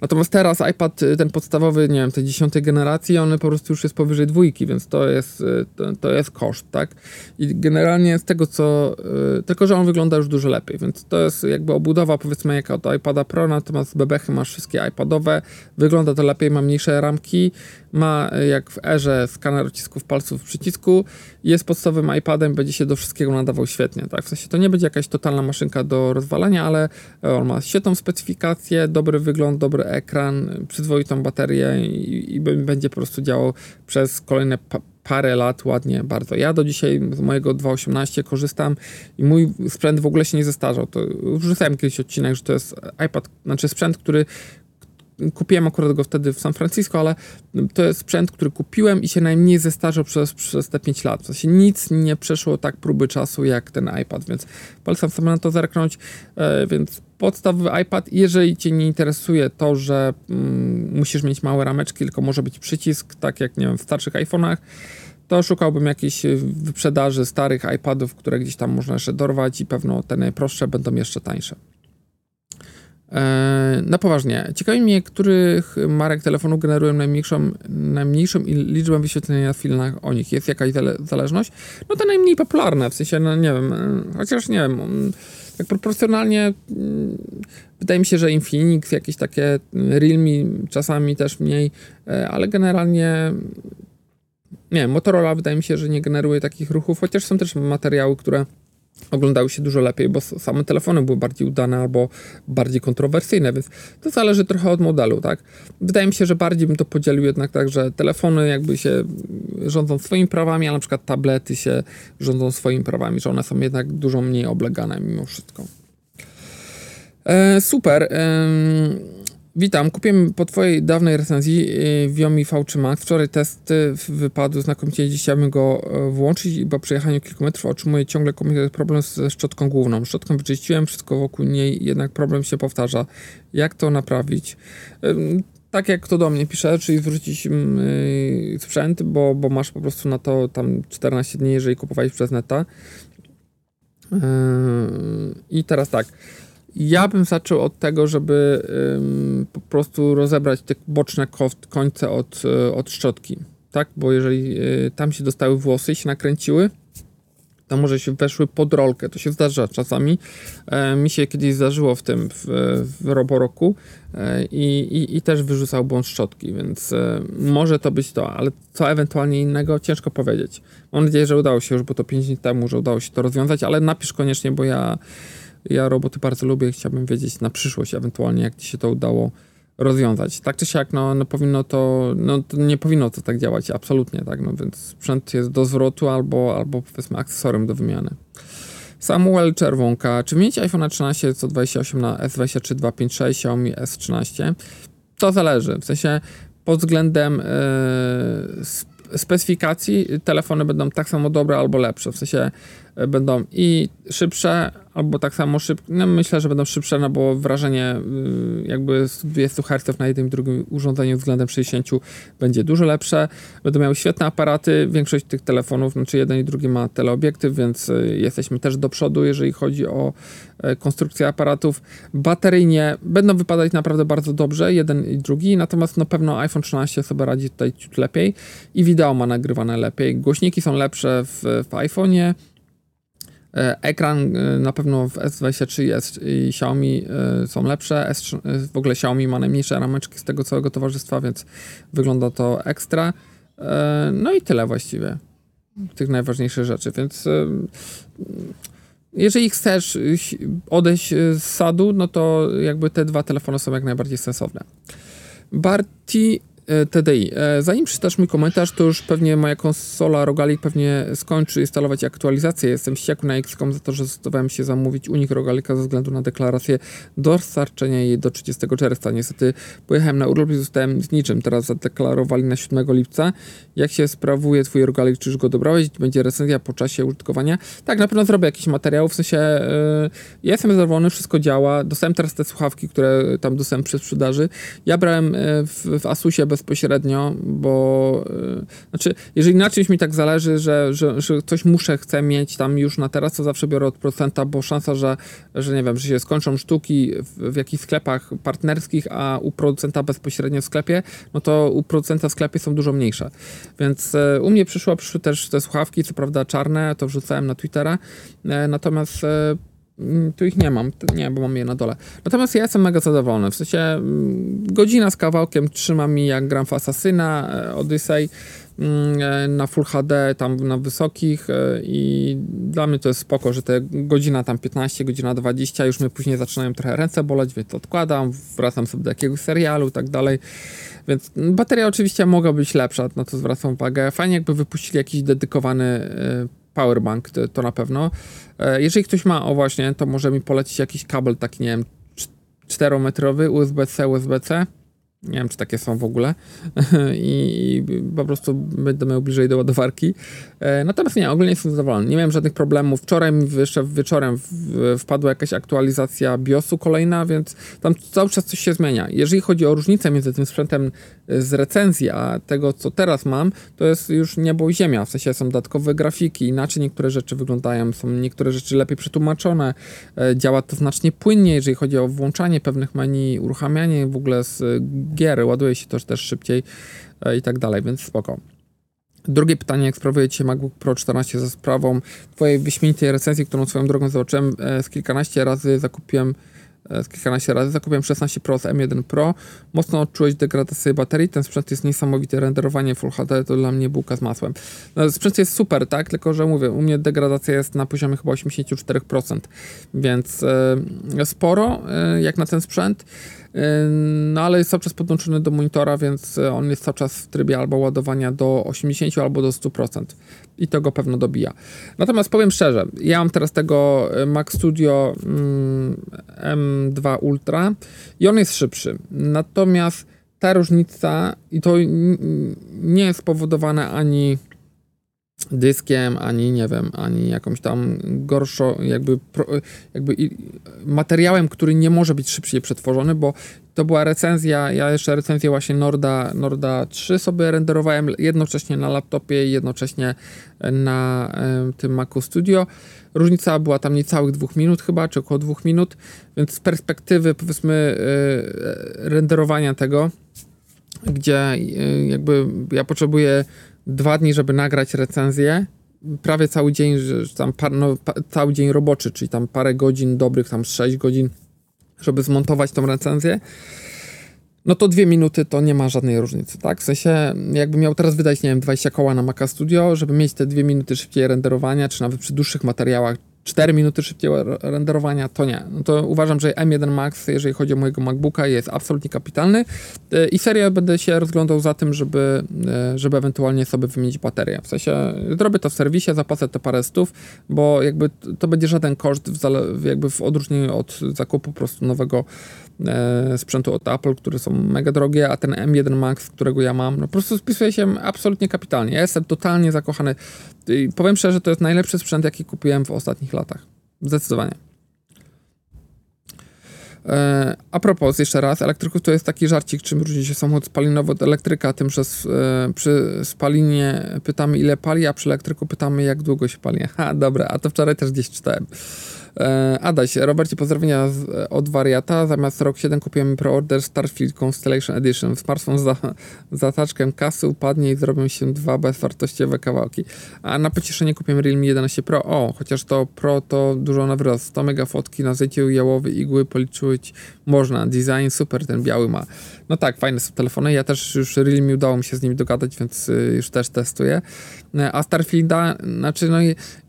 Natomiast teraz iPad, y, ten podstawowy, nie wiem, tej dziesiątej generacji, on po prostu już jest powyżej dwójki, więc to jest, y, to, jest koszt, tak? I generalnie z tego, co... Yy, tylko, że on wygląda już dużo lepiej, więc to jest jakby obudowa, powiedzmy, jak od iPada Pro, natomiast bebechy masz wszystkie iPadowe, wygląda to lepiej, ma mniejsze ramki, ma y, jak w erze skaner odcisków palców w przycisku, jest podstawowym iPadem, będzie się do wszystkiego nadawał świetnie, tak? W sensie to nie będzie jakaś totalna maszynka do rozwalania, ale on ma świetną specyfikację, dobry wygląd, dobry ekran, przyzwoitą baterię i, i będzie po prostu działał przez kolejne pa parę lat ładnie bardzo. Ja do dzisiaj z mojego 2.18 korzystam i mój sprzęt w ogóle się nie zestarzał. To wrzucałem kiedyś odcinek, że to jest iPad, znaczy sprzęt, który kupiłem akurat go wtedy w San Francisco, ale to jest sprzęt, który kupiłem i się najmniej zestarzał przez, przez te 5 lat. W sensie nic nie przeszło tak próby czasu jak ten iPad, więc polecam sobie na to zerknąć. E, więc podstawowy iPad, jeżeli Cię nie interesuje to, że mm, musisz mieć małe rameczki, tylko może być przycisk, tak jak nie wiem, w starszych iPhone'ach, to szukałbym jakiejś wyprzedaży starych iPadów, które gdzieś tam można jeszcze dorwać i pewno te najprostsze będą jeszcze tańsze. E, na poważnie, ciekawi mnie, których marek telefonu generują najmniejszą, najmniejszą liczbę wyświetlenia na filmach o nich. Jest jakaś zależność? No te najmniej popularne, w sensie, no nie wiem, e, chociaż nie wiem, mm, tak proporcjonalnie mm, wydaje mi się, że Infinix, jakieś takie Realme czasami też mniej, e, ale generalnie nie wiem, Motorola wydaje mi się, że nie generuje takich ruchów, chociaż są też materiały, które oglądały się dużo lepiej, bo same telefony były bardziej udane albo bardziej kontrowersyjne, więc to zależy trochę od modelu, tak? Wydaje mi się, że bardziej bym to podzielił jednak tak, że telefony jakby się rządzą swoimi prawami, a na przykład tablety się rządzą swoimi prawami, że one są jednak dużo mniej oblegane mimo wszystko. E, super. E, Witam. Kupiłem po Twojej dawnej recenzji Viomi y, V3 Max. Wczoraj testy wypadły znakomicie. Dziś chciałbym go e, włączyć i po przejechaniu kilku metrów otrzymuję ciągle problem ze szczotką główną. Szczotką wyczyściłem, wszystko wokół niej, jednak problem się powtarza. Jak to naprawić? Tak jak to do mnie pisze, czyli zwrócić y, sprzęt, bo, bo masz po prostu na to tam 14 dni, jeżeli kupowałeś przez neta. I teraz tak ja bym zaczął od tego, żeby po prostu rozebrać te boczne końce od, y, od szczotki, tak? Bo jeżeli y, tam się dostały włosy i się nakręciły, to może się weszły pod rolkę. To się zdarza czasami. E, mi się kiedyś zdarzyło w tym, w, w Roboroku e, i, i, też wyrzucał błąd szczotki, więc e, może to być to, ale co ewentualnie innego, ciężko powiedzieć. Mam nadzieję, że udało się już, bo to 5 dni temu, że udało się to rozwiązać, ale napisz koniecznie, bo ja ja roboty bardzo lubię, chciałbym wiedzieć na przyszłość ewentualnie, jak ci się to udało rozwiązać. Tak czy siak, no, no powinno to, no to nie powinno to tak działać, absolutnie, tak, no więc sprzęt jest do zwrotu albo, albo powiedzmy akcesorium do wymiany. Samuel Czerwonka, czy wymienić iPhone 13 128 na S23 256 Xiaomi S13? To zależy, w sensie pod względem yy, specyfikacji telefony będą tak samo dobre albo lepsze, w sensie będą i szybsze, albo tak samo szybko. No myślę, że będą szybsze, no bo wrażenie y, jakby 200 Hz na jednym i drugim urządzeniu względem 60 będzie dużo lepsze. Będą miały świetne aparaty. Większość tych telefonów, znaczy jeden i drugi ma teleobiektyw, więc y, jesteśmy też do przodu, jeżeli chodzi o e, konstrukcję aparatów. Bateryjnie będą wypadać naprawdę bardzo dobrze, jeden i drugi, natomiast no pewno iPhone 13 sobie radzi tutaj ciut lepiej i wideo ma nagrywane lepiej. Głośniki są lepsze w, w iPhone'ie. E, ekran e, na pewno w S23 S i Xiaomi e, są lepsze. S3, w ogóle Xiaomi ma najmniejsze rameczki z tego całego towarzystwa, więc wygląda to ekstra. No i tyle właściwie tych najważniejszych rzeczy, więc jeżeli chcesz odejść z sadu, no to jakby te dwa telefony są jak najbardziej sensowne. Barti TDI. E, zanim przeczytasz mój komentarz, to już pewnie moja konsola Rogalik pewnie skończy instalować aktualizację. Jestem wściekły na XCOM za to, że zdecydowałem się zamówić unik Rogalika ze względu na deklarację dostarczenia jej do 30 czerwca. Niestety pojechałem na urlop i zostałem z niczym. Teraz zadeklarowali na 7 lipca. Jak się sprawuje twój Rogalik? Czy już go dobrałeś? Będzie recenzja po czasie użytkowania? Tak, na pewno zrobię jakiś materiał, w sensie yy, ja jestem zadowolony, wszystko działa. Dostałem teraz te słuchawki, które tam dostałem przy sprzedaży. Ja brałem w, w Asusie bez bezpośrednio, bo yy, znaczy, jeżeli na czymś mi tak zależy, że, że, że coś muszę, chcę mieć tam już na teraz, to zawsze biorę od procenta, bo szansa, że, że nie wiem, że się skończą sztuki w, w jakichś sklepach partnerskich, a u producenta bezpośrednio w sklepie, no to u producenta w sklepie są dużo mniejsze. Więc yy, u mnie przyszło, przyszły też te słuchawki, co prawda czarne, to wrzucałem na Twittera, yy, natomiast Mm, tu ich nie mam, nie, bo mam je na dole. Natomiast ja jestem mega zadowolony. W sensie mm, godzina z kawałkiem trzyma mi jak gram w Assassina, e, Odyssey mm, e, na Full HD, tam na wysokich e, i dla mnie to jest spoko, że te godzina tam 15, godzina 20, już mnie później zaczynają trochę ręce boleć, więc odkładam, wracam sobie do jakiegoś serialu i tak dalej. Więc bateria oczywiście mogła być lepsza, na to zwracam uwagę. Fajnie jakby wypuścili jakiś dedykowany powerbank, to, to na pewno. E, jeżeli ktoś ma, o właśnie, to może mi polecić jakiś kabel taki, nie wiem, 4-metrowy USB-C, USB-C nie wiem, czy takie są w ogóle. [LAUGHS] I, po prostu będę miał bliżej do ładowarki. E, natomiast nie, ogólnie jestem zadowolony. Nie miałem żadnych problemów. Wczoraj mi jeszcze wieczorem wpadła jakaś aktualizacja BIOSu kolejna, więc tam cały czas coś się zmienia. Jeżeli chodzi o różnicę między tym sprzętem z recenzji, a tego, co teraz mam, to jest już niebo i ziemia. W sensie są dodatkowe grafiki, inaczej niektóre rzeczy wyglądają, są niektóre rzeczy lepiej przetłumaczone. E, działa to znacznie płynniej, jeżeli chodzi o włączanie pewnych menu, uruchamianie w ogóle z gier, ładuje się to też szybciej e, i tak dalej, więc spoko. Drugie pytanie, jak sprawuje Ci się MacBook Pro 14 za sprawą Twojej wyśmienitej recenzji, którą swoją drogą zobaczyłem e, z kilkanaście razy, zakupiłem E, z kilkanaście razy. Zakupiłem 16 Pro z M1 Pro. Mocno odczułeś degradację baterii. Ten sprzęt jest niesamowity. Renderowanie Full HD to dla mnie bułka z masłem. No, sprzęt jest super, tak? Tylko, że mówię, u mnie degradacja jest na poziomie chyba 84%, więc sporo jak na ten sprzęt. No ale jest cały czas podłączony do monitora, więc on jest cały czas w trybie albo ładowania do 80 albo do 100% i to go pewno dobija. Natomiast powiem szczerze, ja mam teraz tego e, Mac Studio mm, M2 Ultra i on jest szybszy. Natomiast ta różnica i to nie jest spowodowane ani dyskiem, ani nie wiem, ani jakąś tam gorszą, jakby, jakby materiałem, który nie może być szybciej przetworzony, bo to była recenzja, ja jeszcze recenzję właśnie Norda, Norda 3 sobie renderowałem jednocześnie na laptopie i jednocześnie na tym Macu Studio. Różnica była tam niecałych dwóch minut chyba, czy około dwóch minut, więc z perspektywy powiedzmy y, renderowania tego, gdzie y, jakby ja potrzebuję dwa dni, żeby nagrać recenzję, prawie cały dzień, tam par, no, pa, cały dzień roboczy, czyli tam parę godzin dobrych, tam 6 godzin, żeby zmontować tą recenzję, no to dwie minuty to nie ma żadnej różnicy, tak? W sensie, jakby miał teraz wydać, nie wiem, 20 koła na Maca Studio, żeby mieć te dwie minuty szybciej renderowania, czy nawet przy dłuższych materiałach 4 minuty szybkiego renderowania, to nie. No to uważam, że M1 Max, jeżeli chodzi o mojego MacBooka, jest absolutnie kapitalny e, i serio będę się rozglądał za tym, żeby, e, żeby ewentualnie sobie wymienić baterię. W sensie zrobię to w serwisie, zapłacę te parę stów, bo jakby to będzie żaden koszt w, jakby w odróżnieniu od zakupu po prostu nowego sprzętu od Apple, które są mega drogie, a ten M1 Max, którego ja mam, no po prostu spisuje się absolutnie kapitalnie. Ja jestem totalnie zakochany. I powiem szczerze, to jest najlepszy sprzęt, jaki kupiłem w ostatnich latach. Zdecydowanie. E, a propos, jeszcze raz, elektryków to jest taki żarcik, czym różni się samochód spalinowy od elektryka, tym, że e, przy spalinie pytamy ile pali, a przy elektryku pytamy jak długo się pali. [LAUGHS] Ha, dobra, a to wczoraj też gdzieś czytałem. E, Adaś, Robercie, pozdrowienia z, od wariata. Zamiast rok 7 kupiłem preorder Starfield Constellation Edition. Smartfon za, za taczkę kasy upadnie i zrobią się dwa bezwartościowe kawałki. A na pocieszenie kupiłem Realme 11 Pro. O, chociaż to Pro to dużo na wyrost. 100 mega fotki na zejciu jałowy igły policzyć można. Design super ten biały ma. No tak, fajne są telefony. Ja też już Realme udało mi się z nimi dogadać, więc y, już też testuję. E, a Starfielda, znaczy no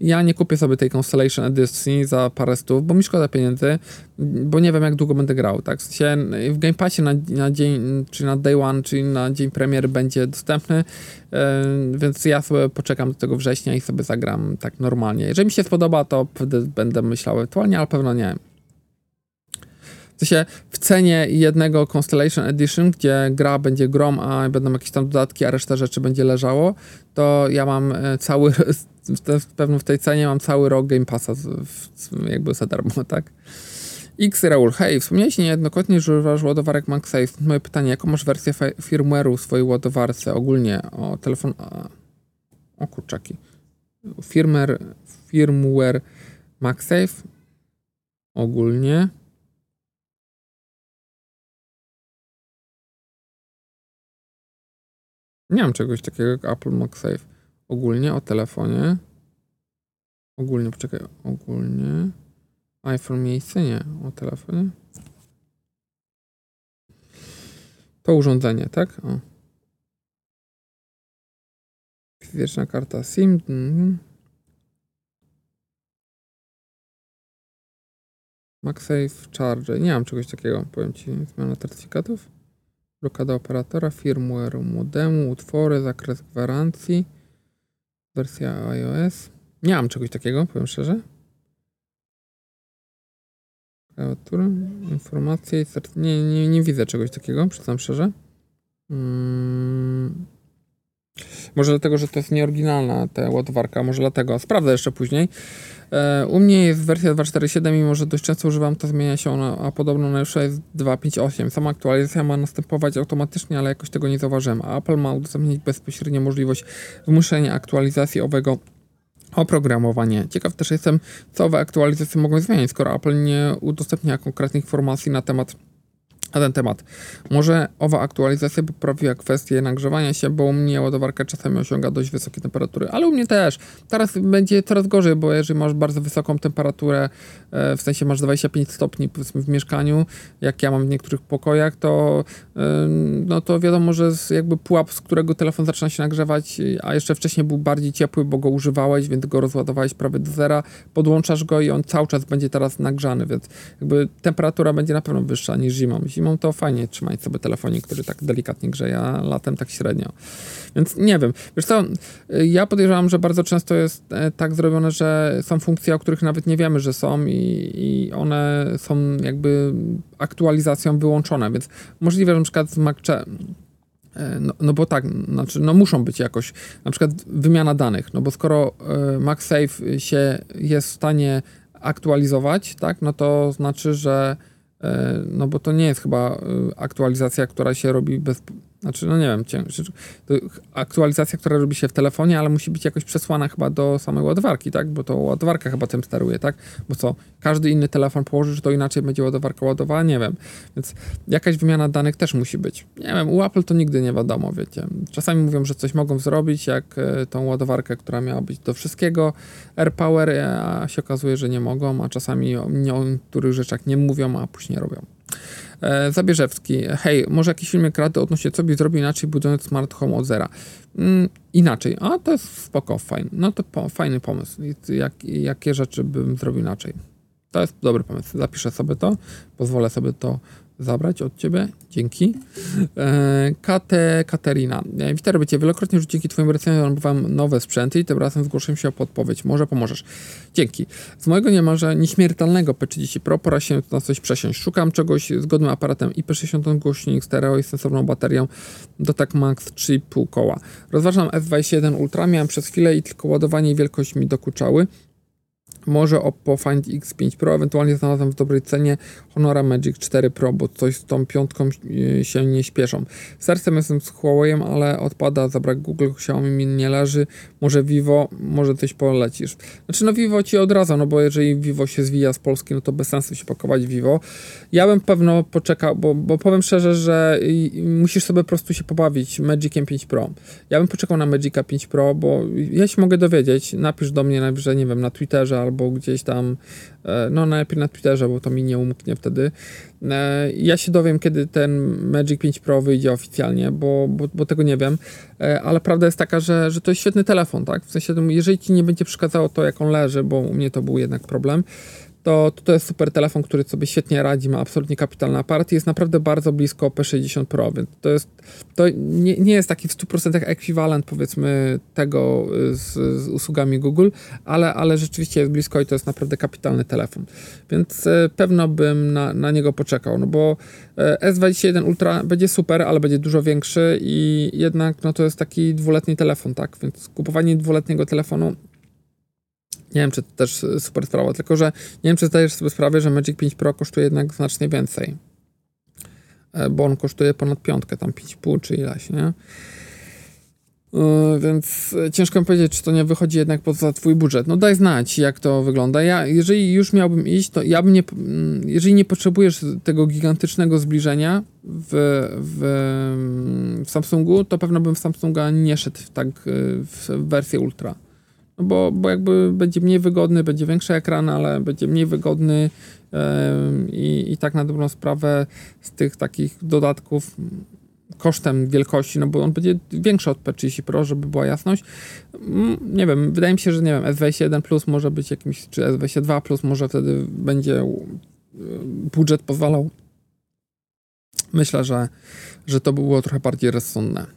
ja nie kupię sobie tej Constellation Edition za parę stów, bo mi szkoda pieniędzy, bo nie wiem jak długo będę grał, tak? W, sensie w Game Passie na, na dzień, czy na day one, czy na dzień premier będzie dostępny, e, więc ja sobie poczekam do tego września i sobie zagram tak normalnie. Jeżeli mi się spodoba, to będę myślał ewentualnie, ale pewno nie. W sensie w cenie jednego Constellation Edition, gdzie gra będzie grom, a będą jakieś tam dodatki, a reszta rzeczy będzie leżało, to ja mam e, [LAUGHS] cały, pewno w tej cenie mam cały rok Game Passa jakby za darmo, [LAUGHS] tak? X Raul, hej, wspomniałeś niejednokrotnie, że używasz ładowarek MagSafe. Moje pytanie, jaką masz wersję firmware'u w swojej ładowarce ogólnie o telefon... O kurczaki. Firmware, firmware MagSafe ogólnie. Nie mam czegoś takiego jak Apple MagSafe. Ogólnie o telefonie. Ogólnie, poczekaj, ogólnie iPhone miejsce? Nie, o telefonie. To urządzenie, tak? O. Karta SIM. Mhm. MagSafe. Nie mam czegoś takiego, powiem Ci. Zmiana certyfikatów. Blokada operatora, firmware modemu, utwory, zakres gwarancji. Wersja iOS. Nie mam czegoś takiego, powiem szczerze. Klawiatura, informacje, nie, nie, nie widzę czegoś takiego, przyznam szczerze. Hmm. Może dlatego, że to jest nieoryginalna ta ładowarka, może dlatego. Sprawdzę jeszcze później. E, u mnie jest wersja 2.4.7, mimo że dość często używam, to zmienia się ona, a podobno najlepsza jest 2.5.8. Sama aktualizacja ma następować automatycznie, ale jakoś tego nie zauważyłem. A Apple ma udostępnić bezpośrednio możliwość wymuszenia aktualizacji owego oprogramowanie. Ciekaw też jestem, co owe aktualizacje mogą zmienić, skoro Apple nie udostępnia konkretnych informacji na temat na ten temat. Może owa aktualizacja poprawiła kwestię nagrzewania się, bo u mnie ładowarka czasami osiąga dość wysokie temperatury, ale u mnie też. Teraz będzie coraz gorzej, bo jeżeli masz bardzo wysoką temperaturę, e, w sensie masz 25 stopni powiedzmy w mieszkaniu, jak ja mam w niektórych pokojach, to no to wiadomo, że jakby pułap, z którego telefon zaczyna się nagrzewać, a jeszcze wcześniej był bardziej ciepły, bo go używałeś, więc go rozładowałeś prawie do zera, podłączasz go i on cały czas będzie teraz nagrzany, więc jakby temperatura będzie na pewno wyższa niż zimą. Zimą to fajnie trzymać sobie telefonik, który tak delikatnie grzeje, a latem tak średnio. Więc nie wiem. Wiesz co, ja podejrzewam, że bardzo często jest e, tak zrobione, że są funkcje, o których nawet nie wiemy, że są i, i one są jakby aktualizacją wyłączone, więc możliwe, że na przykład z Mac e, no, no, bo tak, znaczy, no muszą być jakoś, na przykład wymiana danych, no bo skoro y, MagSafe się jest w stanie aktualizować, tak, no to znaczy, że y, no bo to nie jest chyba y, aktualizacja, która się robi bez, znaczy, no nie wiem, aktualizacja, która robi się w telefonie, ale musi być jakoś przesłana chyba do samej ładowarki, tak? Bo to ładowarka chyba tym steruje, tak? Bo co, każdy inny telefon położysz, to inaczej będzie ładowarka ładowała, nie wiem. Więc jakaś wymiana danych też musi być. Nie wiem, u Apple to nigdy nie wiadomo, wiecie. Czasami mówią, że coś mogą zrobić, jak e, tą ładowarkę, która miała być do wszystkiego, AirPower, e, a się okazuje, że nie mogą, a czasami o niektórych rzeczach nie mówią, a później robią. E, Zabierzewski, hej, może jakiś filmik rady odnośnie co byś zrobił inaczej budując smart home od zera? Mm, inaczej, a to jest spoko, fajny, no to po, fajny pomysł. Jak, jakie rzeczy bym zrobił inaczej? To jest dobry pomysł. Zapiszę sobie to, pozwolę sobie to zabrać od ciebie. Dzięki. E, Kate Katerina. E, witaj, bycie. Wielokrotnie już dzięki twoim recenzjom nabywam nowe sprzęty i tym razem zgłosiłem się o podpowiedź. Może pomożesz. Dzięki. Z mojego niemalże nieśmiertelnego P30 Pro pora się na coś przesiąść. Szukam czegoś z godnym aparatem IP60 głośnik stereo i sensowną baterią do tak max 3,5 koła. Rozważam S21 Ultra. Miałem przez chwilę i tylko ładowanie i wielkość mi dokuczały może Oppo Find X5 Pro, ewentualnie znalazłem w dobrej cenie Honora Magic 4 Pro, bo coś z tą piątką e, się nie śpieszą. Sercem jestem z Huawei'em, ale odpada za brak Google, Xiaomi mi nie leży, może Vivo, może coś polecisz. Znaczy no Vivo ci odradza, no bo jeżeli Vivo się zwija z Polski, no to bez sensu się pakować Vivo. Ja bym pewno poczekał, bo, bo powiem szczerze, że musisz sobie po prostu się pobawić Magiciem 5 Pro. Ja bym poczekał na Magica 5 Pro, bo ja się mogę dowiedzieć, napisz do mnie najwyżej, nie wiem, na Twitterze albo albo gdzieś tam, e, no najlepiej na Twitterze, bo to mi nie umknie wtedy. E, ja się dowiem, kiedy ten Magic 5 Pro wyjdzie oficjalnie, bo, bo, bo tego nie wiem, e, ale prawda jest taka, że, że to jest świetny telefon, tak? W sensie, jeżeli ci nie będzie przeszkadzało to, jak on leży, bo u mnie to był jednak problem, to, to, jest super telefon, który sobie świetnie radzi, ma absolutnie kapitalny aparat i jest naprawdę bardzo blisko P60 Pro, więc to jest, to nie, nie jest taki w 100% ekwiwalent powiedzmy tego y, z, z, usługami Google, ale, ale rzeczywiście jest blisko i to jest naprawdę kapitalny telefon, więc y, pewno bym na, na niego poczekał, no bo y, S21 Ultra będzie super, ale będzie dużo większy i jednak no to jest taki dwuletni telefon, tak, więc kupowanie dwuletniego telefonu Nie wiem, czy to też super sprawa, tylko że nie wiem, czy zdajesz sobie sprawę, że Magic 5 Pro kosztuje jednak znacznie więcej. E, bo on kosztuje ponad piątkę, tam 5,5 czy ileś, nie? E, więc ciężko mi powiedzieć, czy to nie wychodzi jednak poza twój budżet. No daj znać, jak to wygląda. Ja, jeżeli już miałbym iść, to ja bym nie, mm, jeżeli nie potrzebujesz tego gigantycznego zbliżenia w, w, w Samsungu, to pewno bym w Samsunga nie szedł tak w wersję ultra. Bo, bo jakby będzie mniej wygodny, będzie większy ekran, ale będzie mniej wygodny i, i tak na dobrą sprawę z tych takich dodatków kosztem wielkości, no bo on będzie większy od P30 Pro, żeby była jasność. Mm, nie wiem, wydaje mi się, że nie wiem, S21 Plus może być jakimś, czy S22 Plus może wtedy będzie e, budżet pozwalał. Myślę, że, że to by było trochę bardziej rozsądne.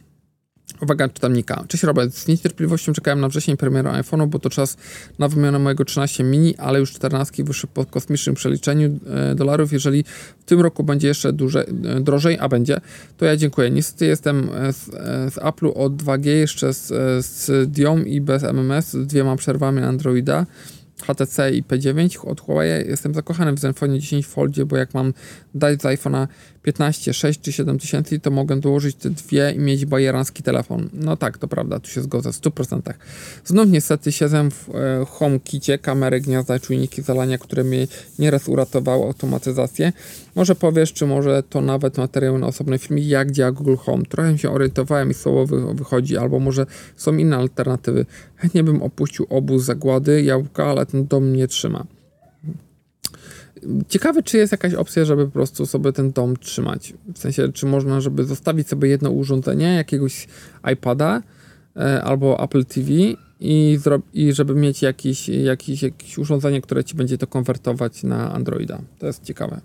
Uwaga, czytamnika. Cześć Robert, z niecierpliwością czekałem na wrzesień premiery iPhone'u, bo to czas na wymianę mojego 13 mini, ale już 14 wyszedł po kosmicznym przeliczeniu e, dolarów. Jeżeli w tym roku będzie jeszcze duże, e, drożej, a będzie, to ja dziękuję. Niestety jestem z, z Apple'u od 2G jeszcze z, z DIOM i bez MMS, z dwiema przerwami Androida. HTC i P9 od Huawei. Jestem zakochany w Zenfone 10 Foldzie, bo jak mam dać z iPhone'a 15, 6 czy 7 tysięcy, to mogę dołożyć te dwie i mieć bajeranski telefon. No tak, to prawda, tu się zgodzę w 100%. Znów niestety siedzę w e, HomeKicie, kamery, gniazda, czujniki zalania, które mnie nieraz uratowały automatyzację. Może powiesz, czy może to nawet materiał na osobny film, jak działa Google Home. Trochę się orientowałem i słowo wychodzi, albo może są inne alternatywy. Chętnie bym opuścił obóz zagłady, jabłka, ale ten dom nie trzyma. Ciekawe, czy jest jakaś opcja, żeby po prostu sobie ten dom trzymać. W sensie, czy można, żeby zostawić sobie jedno urządzenie, jakiegoś iPada e, albo Apple TV i, i żeby mieć jakieś, jakieś, jakieś urządzenie, które ci będzie to konwertować na Androida. To jest ciekawe.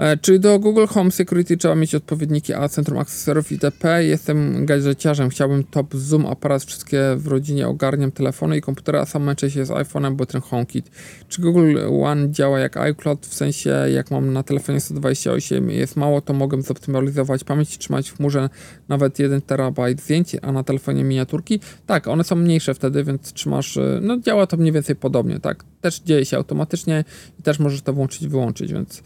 E, czy do Google Home Security trzeba mieć odpowiedniki a centrum akcesorów itp. Jestem gadżeciarzem, chciałbym top zoom aparat, wszystkie w rodzinie ogarniam telefony i komputera, a sam męczę się z iPhone'em, bo ten HomeKit. Czy Google One działa jak iCloud, w sensie jak mam na telefonie 128 jest mało, to mogę zoptymalizować pamięć, trzymać w chmurze nawet 1 terabajt zdjęć, a na telefonie miniaturki? Tak, one są mniejsze wtedy, więc trzymasz, e, no działa to mniej więcej podobnie, tak. Też dzieje się automatycznie i też możesz to włączyć i wyłączyć, więc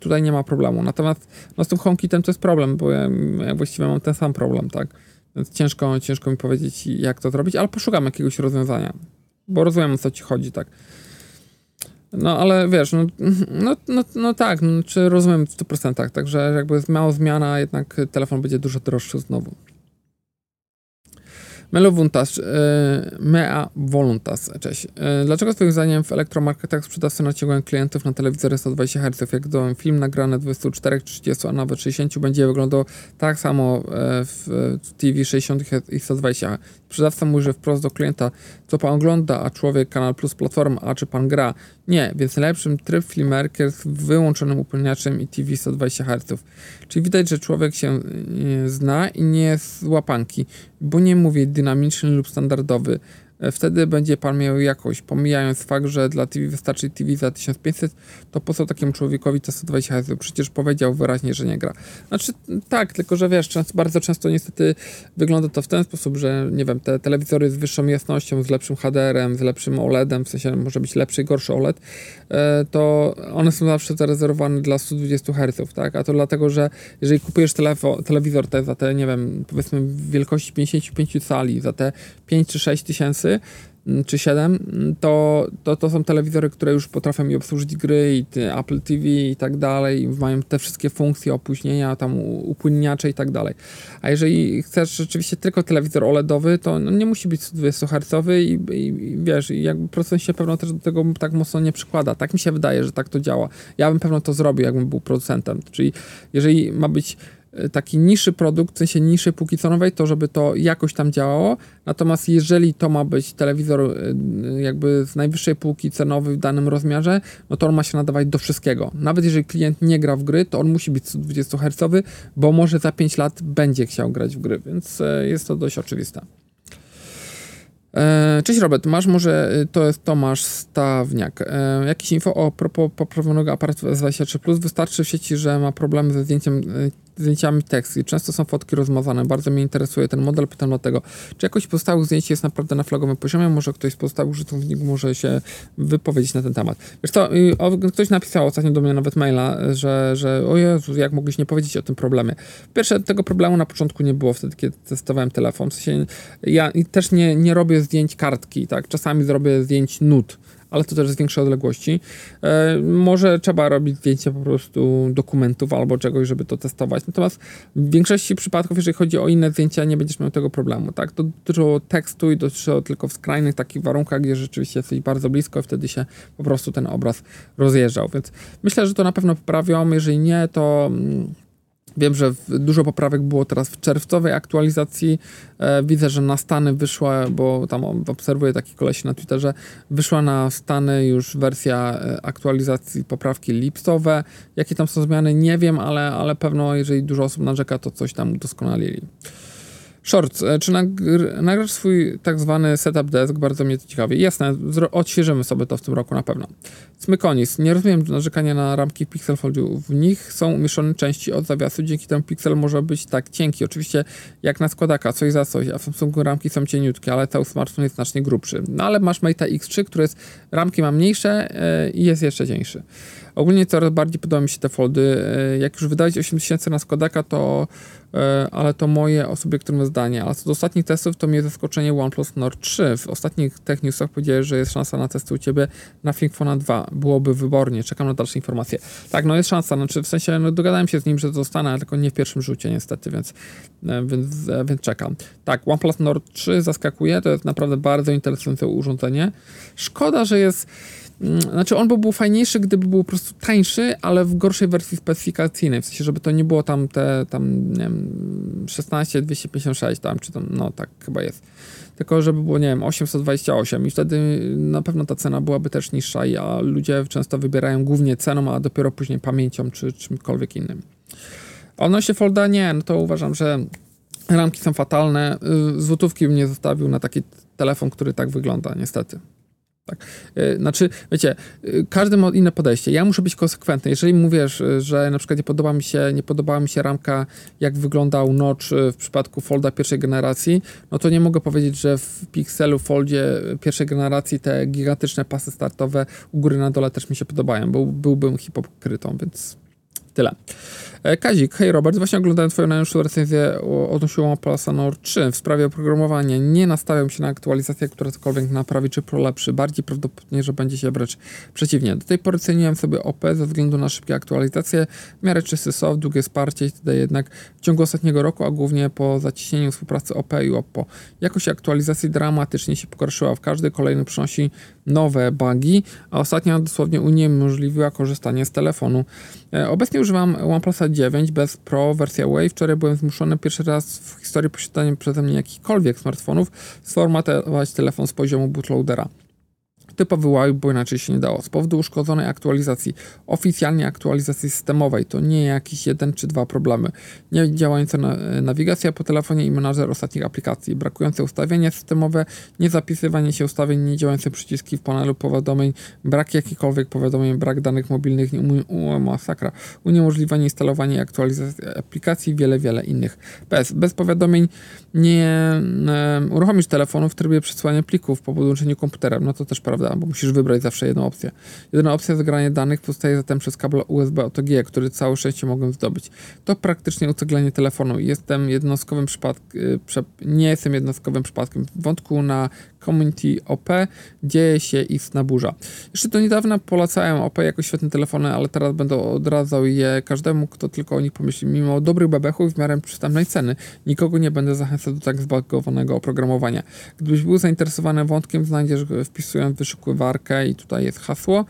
tutaj nie ma problemu. Natomiast no, z tym HomeKitem to jest problem, bo ja, ja właściwie mam ten sam problem, tak? Więc ciężko, ciężko mi powiedzieć, jak to zrobić, ale poszukam jakiegoś rozwiązania, bo rozumiem, o co ci chodzi, tak? No, ale wiesz, no, no, no, no tak, no, czy rozumiem w 100%, także jakby mała zmiana, jednak telefon będzie dużo droższy znowu. Melo Voluntas, e, Mea Voluntas, cześć. E, dlaczego twoim zdaniem w elektromarketach sprzedawcy naciągają klientów na telewizory 120 Hz? Jak dodam film nagrany 24, 30, a nawet 60 będzie wyglądał tak samo e, w TV 60 i 120. Sprzedawca mówi, wprost do klienta, co pan ogląda, a człowiek Kanal Plus platforma, a czy pan gra? Nie, więc najlepszym tryb filmerker z wyłączonym upłynniaczem i TV 120 Hz. Czyli widać, że człowiek się zna i nie jest z łapanki, bo nie mówię dynamiczny lub standardowy. E, wtedy będzie pan miał jakość. Pomijając fakt, że dla TV wystarczy TV za 1500, to po co takiemu człowiekowi to 120 Hz? Przecież powiedział wyraźnie, że nie gra. Znaczy, tak, tylko że wiesz, często, bardzo często niestety wygląda to w ten sposób, że nie wiem, te telewizory z wyższą jasnością, z lepszym HDR-em, z lepszym OLED-em, w sensie może być lepszy i gorszy OLED, e, to one są zawsze zarezerwowane dla 120 Hz, tak? A to dlatego, że jeżeli kupujesz telefo, telewizor te za te, nie wiem, powiedzmy wielkości 55 cali, za te 5 czy 6 tysięcy, Mm, czy 7, mm, to, to, to są telewizory, które już potrafią mi obsłużyć gry i Apple TV i tak dalej, mają te wszystkie funkcje opóźnienia, tam upłynniacze i tak dalej. A jeżeli chcesz rzeczywiście tylko telewizor OLEDowy, to no nie musi być 120 Hz i, i, i wiesz, jakby producent się pewno też do tego tak mocno nie przykłada. Tak mi się wydaje, że tak to działa. Ja bym pewno to zrobił, jakbym był producentem. Czyli jeżeli ma być taki niższy produkt, w sensie niższej półki cenowej, to żeby to jakoś tam działało. Natomiast jeżeli to ma być telewizor e, jakby z najwyższej półki cenowej w danym rozmiarze, no to on ma się nadawać do wszystkiego. Nawet jeżeli klient nie gra w gry, to on musi być 120 Hz, bo może za 5 lat będzie chciał grać w gry, więc e, jest to dość oczywiste. Cześć Robert, masz może, to jest Tomasz Stawniak, jakieś info o propos poprawionego aparatu S23+, wystarczy w sieci, że ma problemy ze zdjęciem zdjęciami tekst i często są fotki rozmazane. Bardzo mnie interesuje ten model. Pytam dlatego, czy jakość pozostałych zdjęć jest naprawdę na flagowym poziomie? Może ktoś z pozostałych użytkowników może się wypowiedzieć na ten temat. Wiesz co, ktoś napisał ostatnio do mnie nawet maila, że, że o Jezu, jak mogliś nie powiedzieć o tym problemie. Pierwsze, tego problemu na początku nie było wtedy, kiedy testowałem telefon. W sensie ja też nie, nie robię zdjęć kartki, tak? Czasami zrobię zdjęć nut ale to też z większej odległości. E, może trzeba robić zdjęcia po prostu dokumentów albo czegoś, żeby to testować. Natomiast w większości przypadków, jeżeli chodzi o inne zdjęcia, nie będziesz miał tego problemu. Tak? To dotyczyło tekstu i dotyczyło tylko w skrajnych takich warunkach, gdzie rzeczywiście jesteś bardzo blisko i wtedy się po prostu ten obraz rozjeżdżał. Więc myślę, że to na pewno poprawią. Jeżeli nie, to mm, Wiem, że dużo poprawek było teraz w czerwcowej aktualizacji. E, widzę, że na Stany wyszła, bo tam obserwuję taki koleś na Twitterze, wyszła na Stany już wersja e, aktualizacji poprawki lipcowe. Jakie tam są zmiany, nie wiem, ale, ale pewno jeżeli dużo osób narzeka, to coś tam udoskonalili. Shorts, e, czy nagr nagrasz swój tak zwany setup desk? Bardzo mnie to ciekawi. Jasne, odświeżymy sobie to w tym roku na pewno. Smykonis. Nie rozumiem narzekania na ramki Pixel Foldu. W nich są umieszczone części od zawiasu, dzięki temu Pixel może być tak cienki. Oczywiście jak na składaka, coś za coś, a w Samsungu ramki są cieniutkie, ale cały smartfon jest znacznie grubszy. No ale masz Mate X3, który jest, ramki ma mniejsze yy, i jest jeszcze cieńszy. Ogólnie coraz bardziej podobają mi się te foldy. Yy, jak już wydałeś 8000 na składaka, to E, ale to moje subiektywne zdanie. Ale co do ostatnich testów, to mnie zaskoczenie OnePlus Nord 3. W ostatnich tech newsach powiedziałeś, że jest szansa na testy u Ciebie na ThinkPhone 2. Byłoby wybornie. Czekam na dalsze informacje. Tak, no jest szansa. Znaczy, w sensie no, dogadałem się z nim, że zostanę, ale tylko nie w pierwszym rzucie niestety, więc, e, więc, e, więc czekam. Tak, OnePlus Nord 3 zaskakuje. To jest naprawdę bardzo interesujące urządzenie. Szkoda, że jest znaczy on by był fajniejszy, gdyby był po prostu tańszy, ale w gorszej wersji specyfikacyjnej, w sensie, żeby to nie było tam te, tam, nie wiem, 16, 256 tam, czy tam, no tak chyba jest. Tylko żeby było, nie wiem, 828 i wtedy na pewno ta cena byłaby też niższa, a ludzie często wybierają głównie ceną, a dopiero później pamięcią, czy czymkolwiek innym. Odnośnie Folda nie, no to uważam, że ramki są fatalne. Y, złotówki bym nie zostawił na taki telefon, który tak wygląda, niestety. Tak. E, znaczy, wiecie, e, każdy ma inne podejście. Ja muszę być konsekwentny. Jeżeli mówisz, e, że na przykład nie podoba mi się, nie podobała mi się ramka, jak wyglądał notch w przypadku Folda pierwszej generacji, no to nie mogę powiedzieć, że w Pixelu Foldzie pierwszej generacji te gigantyczne pasy startowe u góry na dole też mi się podobają, bo byłbym hipokrytą, więc tyle. E, Kazik, hej Robert, właśnie oglądałem twoją najnowszą recenzję odnosiło OnePlusa Nord 3 w sprawie oprogramowania. Nie nastawiam się na aktualizację, która cokolwiek naprawi czy prolepszy. Bardziej prawdopodobnie, że będzie się wręcz przeciwnie. Do tej pory ceniłem sobie OP ze względu na szybkie aktualizacje, w miarę czysty soft, długie wsparcie itd. Jednak w ciągu ostatniego roku, a głównie po zaciśnieniu współpracy OP i Oppo, jakość aktualizacji dramatycznie się pogorszyła. W każdy kolejny przynosi nowe bugi, a ostatnia dosłownie uniemożliwiła korzystanie z telefonu. E, obecnie używam OnePlusa 9 bez Pro, wersja Wave. Wczoraj byłem zmuszony pierwszy raz w historii posiadania przeze mnie jakichkolwiek smartfonów sformatować telefon z poziomu bootloadera typowy Huawei, bo inaczej się nie dało. Z powodu uszkodzonej aktualizacji, oficjalnie aktualizacji systemowej, to nie jakieś jeden czy dwa problemy. Nie działająca nawigacja po telefonie i menadżer ostatnich aplikacji, brakujące ustawienia systemowe, nie zapisywanie się ustawień, nie działające przyciski w panelu powiadomień, brak jakichkolwiek powiadomień, brak danych mobilnych, masakra, uniemożliwianie instalowania i aktualizacji aplikacji, wiele, wiele innych. Bez, bez powiadomień nie e, uruchomisz telefonu w trybie przesłania plików po podłączeniu komputera, no to też prawda prawda? Bo musisz wybrać zawsze jedną opcję. Jedyna opcja zagrania danych powstaje zatem przez kabel USB OTG, który całe szczęście mogłem zdobyć. To praktycznie uceglenie telefonu. Jestem jednostkowym przypadkiem, nie jestem jednostkowym przypadkiem. W wątku na Community OP dzieje się istna burza. Jeszcze do niedawna polecałem OP jako świetne telefony, ale teraz będę odradzał je każdemu, kto tylko o nich pomyśli. Mimo dobrych bebechów w miarę przystępnej ceny, nikogo nie będę zachęcał do tak zbagowanego oprogramowania. Gdybyś był zainteresowany wątkiem, znajdziesz wpisując wyszukiwarkę i tutaj jest hasło.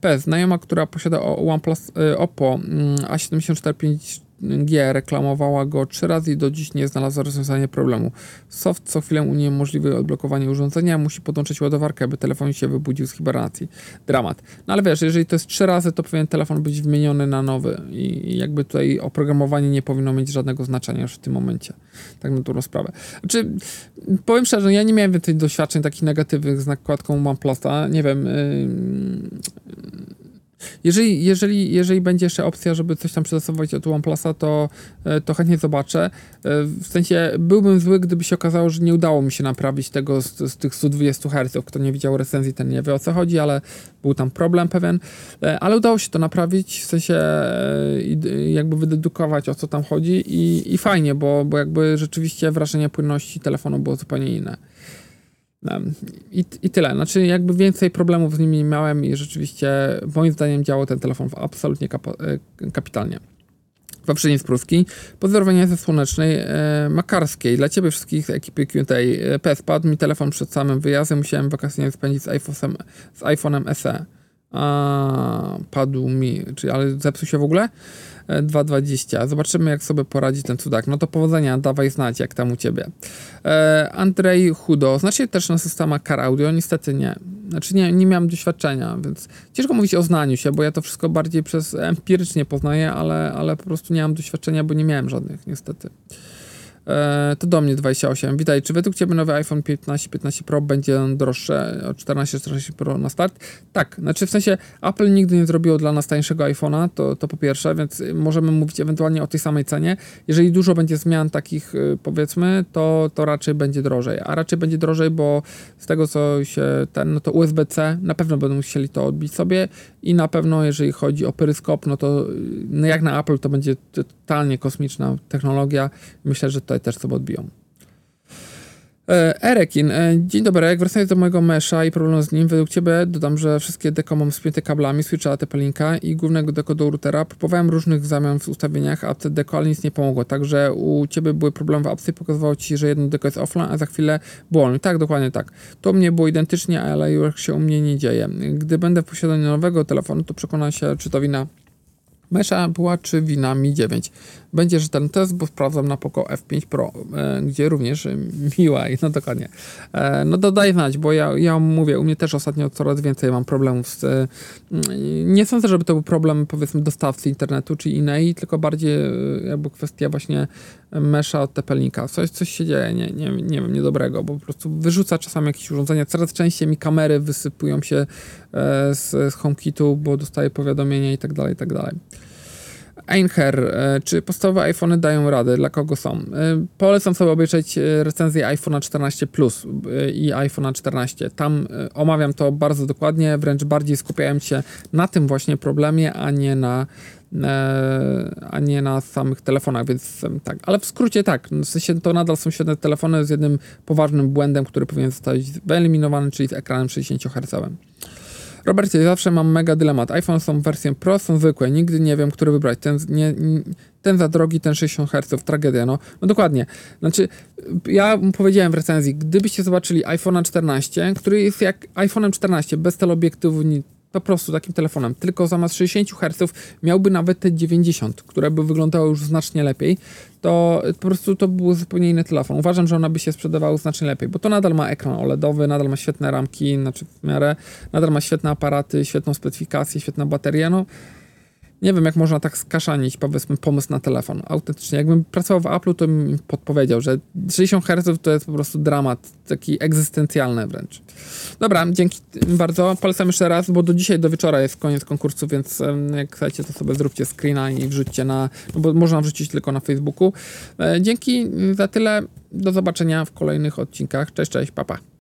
P. Znajoma, która posiada OnePlus y, Oppo mm, A745 G reklamowała go trzy razy i do dziś nie znalazła rozwiązania problemu. Soft co chwilę uniemożliwia odblokowanie urządzenia, musi podłączyć ładowarkę, aby telefon się wybudził z hibernacji. Dramat. No ale wiesz, jeżeli to jest trzy razy, to powinien telefon być wymieniony na nowy i jakby tutaj oprogramowanie nie powinno mieć żadnego znaczenia już w tym momencie. Tak na dobrą sprawę. Znaczy, powiem szczerze, ja nie miałem więcej doświadczeń takich negatywnych z nakładką OnePlusa. Nie wiem, yy Jeżeli, jeżeli, jeżeli będzie jeszcze opcja, żeby coś tam przetestować od OnePlusa, to, e, to chętnie zobaczę. E, W sensie byłbym zły, gdyby się okazało, że nie udało mi się naprawić tego z, z tych 120 Hz. Kto nie widział recenzji, ten nie wie o co chodzi, ale był tam problem pewien. E, Ale udało się to naprawić, w sensie jakby wydedukować o co tam chodzi i, i fajnie, bo, bo jakby rzeczywiście wrażenie płynności telefonu było zupełnie inne. I, I tyle. Znaczy, jakby więcej problemów z nimi miałem i rzeczywiście, moim zdaniem, działał ten telefon absolutnie e, kapitalnie. Wawrzyniec Pruski. Pozdrowienia ze Słonecznej e, Makarskiej. Dla Ciebie wszystkich z ekipy Q&A. E, PS padł mi telefon przed samym wyjazdem. Musiałem wakacje spędzić z iPhone'em, z iPhone'em SE. A, padł mi, czyli ale zepsuł się w ogóle? E, 2.20. Zobaczymy, jak sobie poradzi ten cudak. No to powodzenia, dawaj znać, jak tam u ciebie. E, Andrzej Hudo. Znacie też na systemach Car Audio? Niestety nie. Znaczy nie, nie miałem doświadczenia, więc ciężko mówić o znaniu się, bo ja to wszystko bardziej przez empirycznie poznaję, ale, ale po prostu nie mam doświadczenia, bo nie miałem żadnych, niestety. E, to do mnie 28. Witaj, czy według Ciebie nowy iPhone 15, 15 Pro będzie droższe o 14, 14 Pro na start? Tak, znaczy w sensie Apple nigdy nie zrobiło dla nas tańszego iPhone'a, to, to po pierwsze, więc możemy mówić ewentualnie o tej samej cenie. Jeżeli dużo będzie zmian takich y, powiedzmy, to, to raczej będzie drożej, a raczej będzie drożej, bo z tego co się ten, no to USB-C na pewno będą musieli to odbić sobie i na pewno jeżeli chodzi o peryskop, no to y, no jak na Apple to będzie totalnie kosmiczna technologia. Myślę, że tutaj też sobie odbiją. E, Erekin, e, dzień dobry, jak wracając do mojego mesza i problemu z nim, według Ciebie dodam, że wszystkie deko mam spięte kablami, switcha ATP-Linka i głównego deko do routera. Próbowałem różnych zamian w ustawieniach, a te deko, ale nic nie pomogło, także u Ciebie były problemy w apce i pokazywało Ci, że jedno deko jest offline, a za chwilę było on. Tak, dokładnie tak. To u mnie było identycznie, ale już się u mnie nie dzieje. Gdy będę w posiadaniu nowego telefonu, to przekonam się, czy to wina Mesza była czy wina Mi 9. Będzie rzetelny test, bo sprawdzam na Poco F5 Pro, e, gdzie również e, miła, [LAUGHS] no dokładnie. E, no dodaj znać, bo ja, ja mówię, u mnie też ostatnio coraz więcej mam problemów z... E, nie sądzę, żeby to był problem powiedzmy dostawcy internetu czy innej, tylko bardziej e, jakby kwestia właśnie mesza od TP-Linka. Coś, coś się dzieje, nie, nie, nie wiem, niedobrego, bo po prostu wyrzuca czasami jakieś urządzenia. Coraz częściej mi kamery wysypują się z, z HomeKitu, bo dostaję powiadomienia i tak dalej, i tak dalej. Einher, e, czy podstawowe iPhony dają radę? Dla kogo są? E, Polecam sobie obejrzeć e, recenzję iPhone'a 14 Plus e, i iPhone'a 14. Tam e, omawiam to bardzo dokładnie, wręcz bardziej skupiałem się na tym właśnie problemie, a nie na e, a nie na samych telefonach, więc tak. Ale w skrócie tak, w sensie to nadal są świetne telefony z jednym poważnym błędem, który powinien zostać wyeliminowany, czyli z ekranem 60 Hz. Robercie, zawsze mam mega dylemat. iPhone są wersją Pro, są zwykłe. Nigdy nie wiem, który wybrać. Ten, nie, ten za drogi, ten 60 Hz, tragedia. No, no dokładnie. Znaczy, ja powiedziałem w recenzji, gdybyście zobaczyli iPhone'a 14, który jest jak iPhone'em 14, bez teleobiektywu, po prostu takim telefonem, tylko zamiast 60 Hz miałby nawet te 90, które by wyglądały już znacznie lepiej, to po prostu to był zupełnie inny telefon. Uważam, że one by się sprzedawały znacznie lepiej, bo to nadal ma ekran OLEDowy, nadal ma świetne ramki, znaczy w miarę, nadal ma świetne aparaty, świetną specyfikację, świetna bateria, no nie wiem, jak można tak skaszanić, powiedzmy, pomysł na telefon. Autentycznie. Jakbym pracował w Apple'u, to bym podpowiedział, że 60 Hz to jest po prostu dramat, taki egzystencjalny wręcz. Dobra, dzięki bardzo. Polecam jeszcze raz, bo do dzisiaj, do wieczora jest koniec konkursu, więc jak chcecie, to sobie zróbcie screena i wrzućcie na, no bo można wrzucić tylko na Facebooku. E, Dzięki za tyle. Do zobaczenia w kolejnych odcinkach. Cześć, cześć, papa. Pa.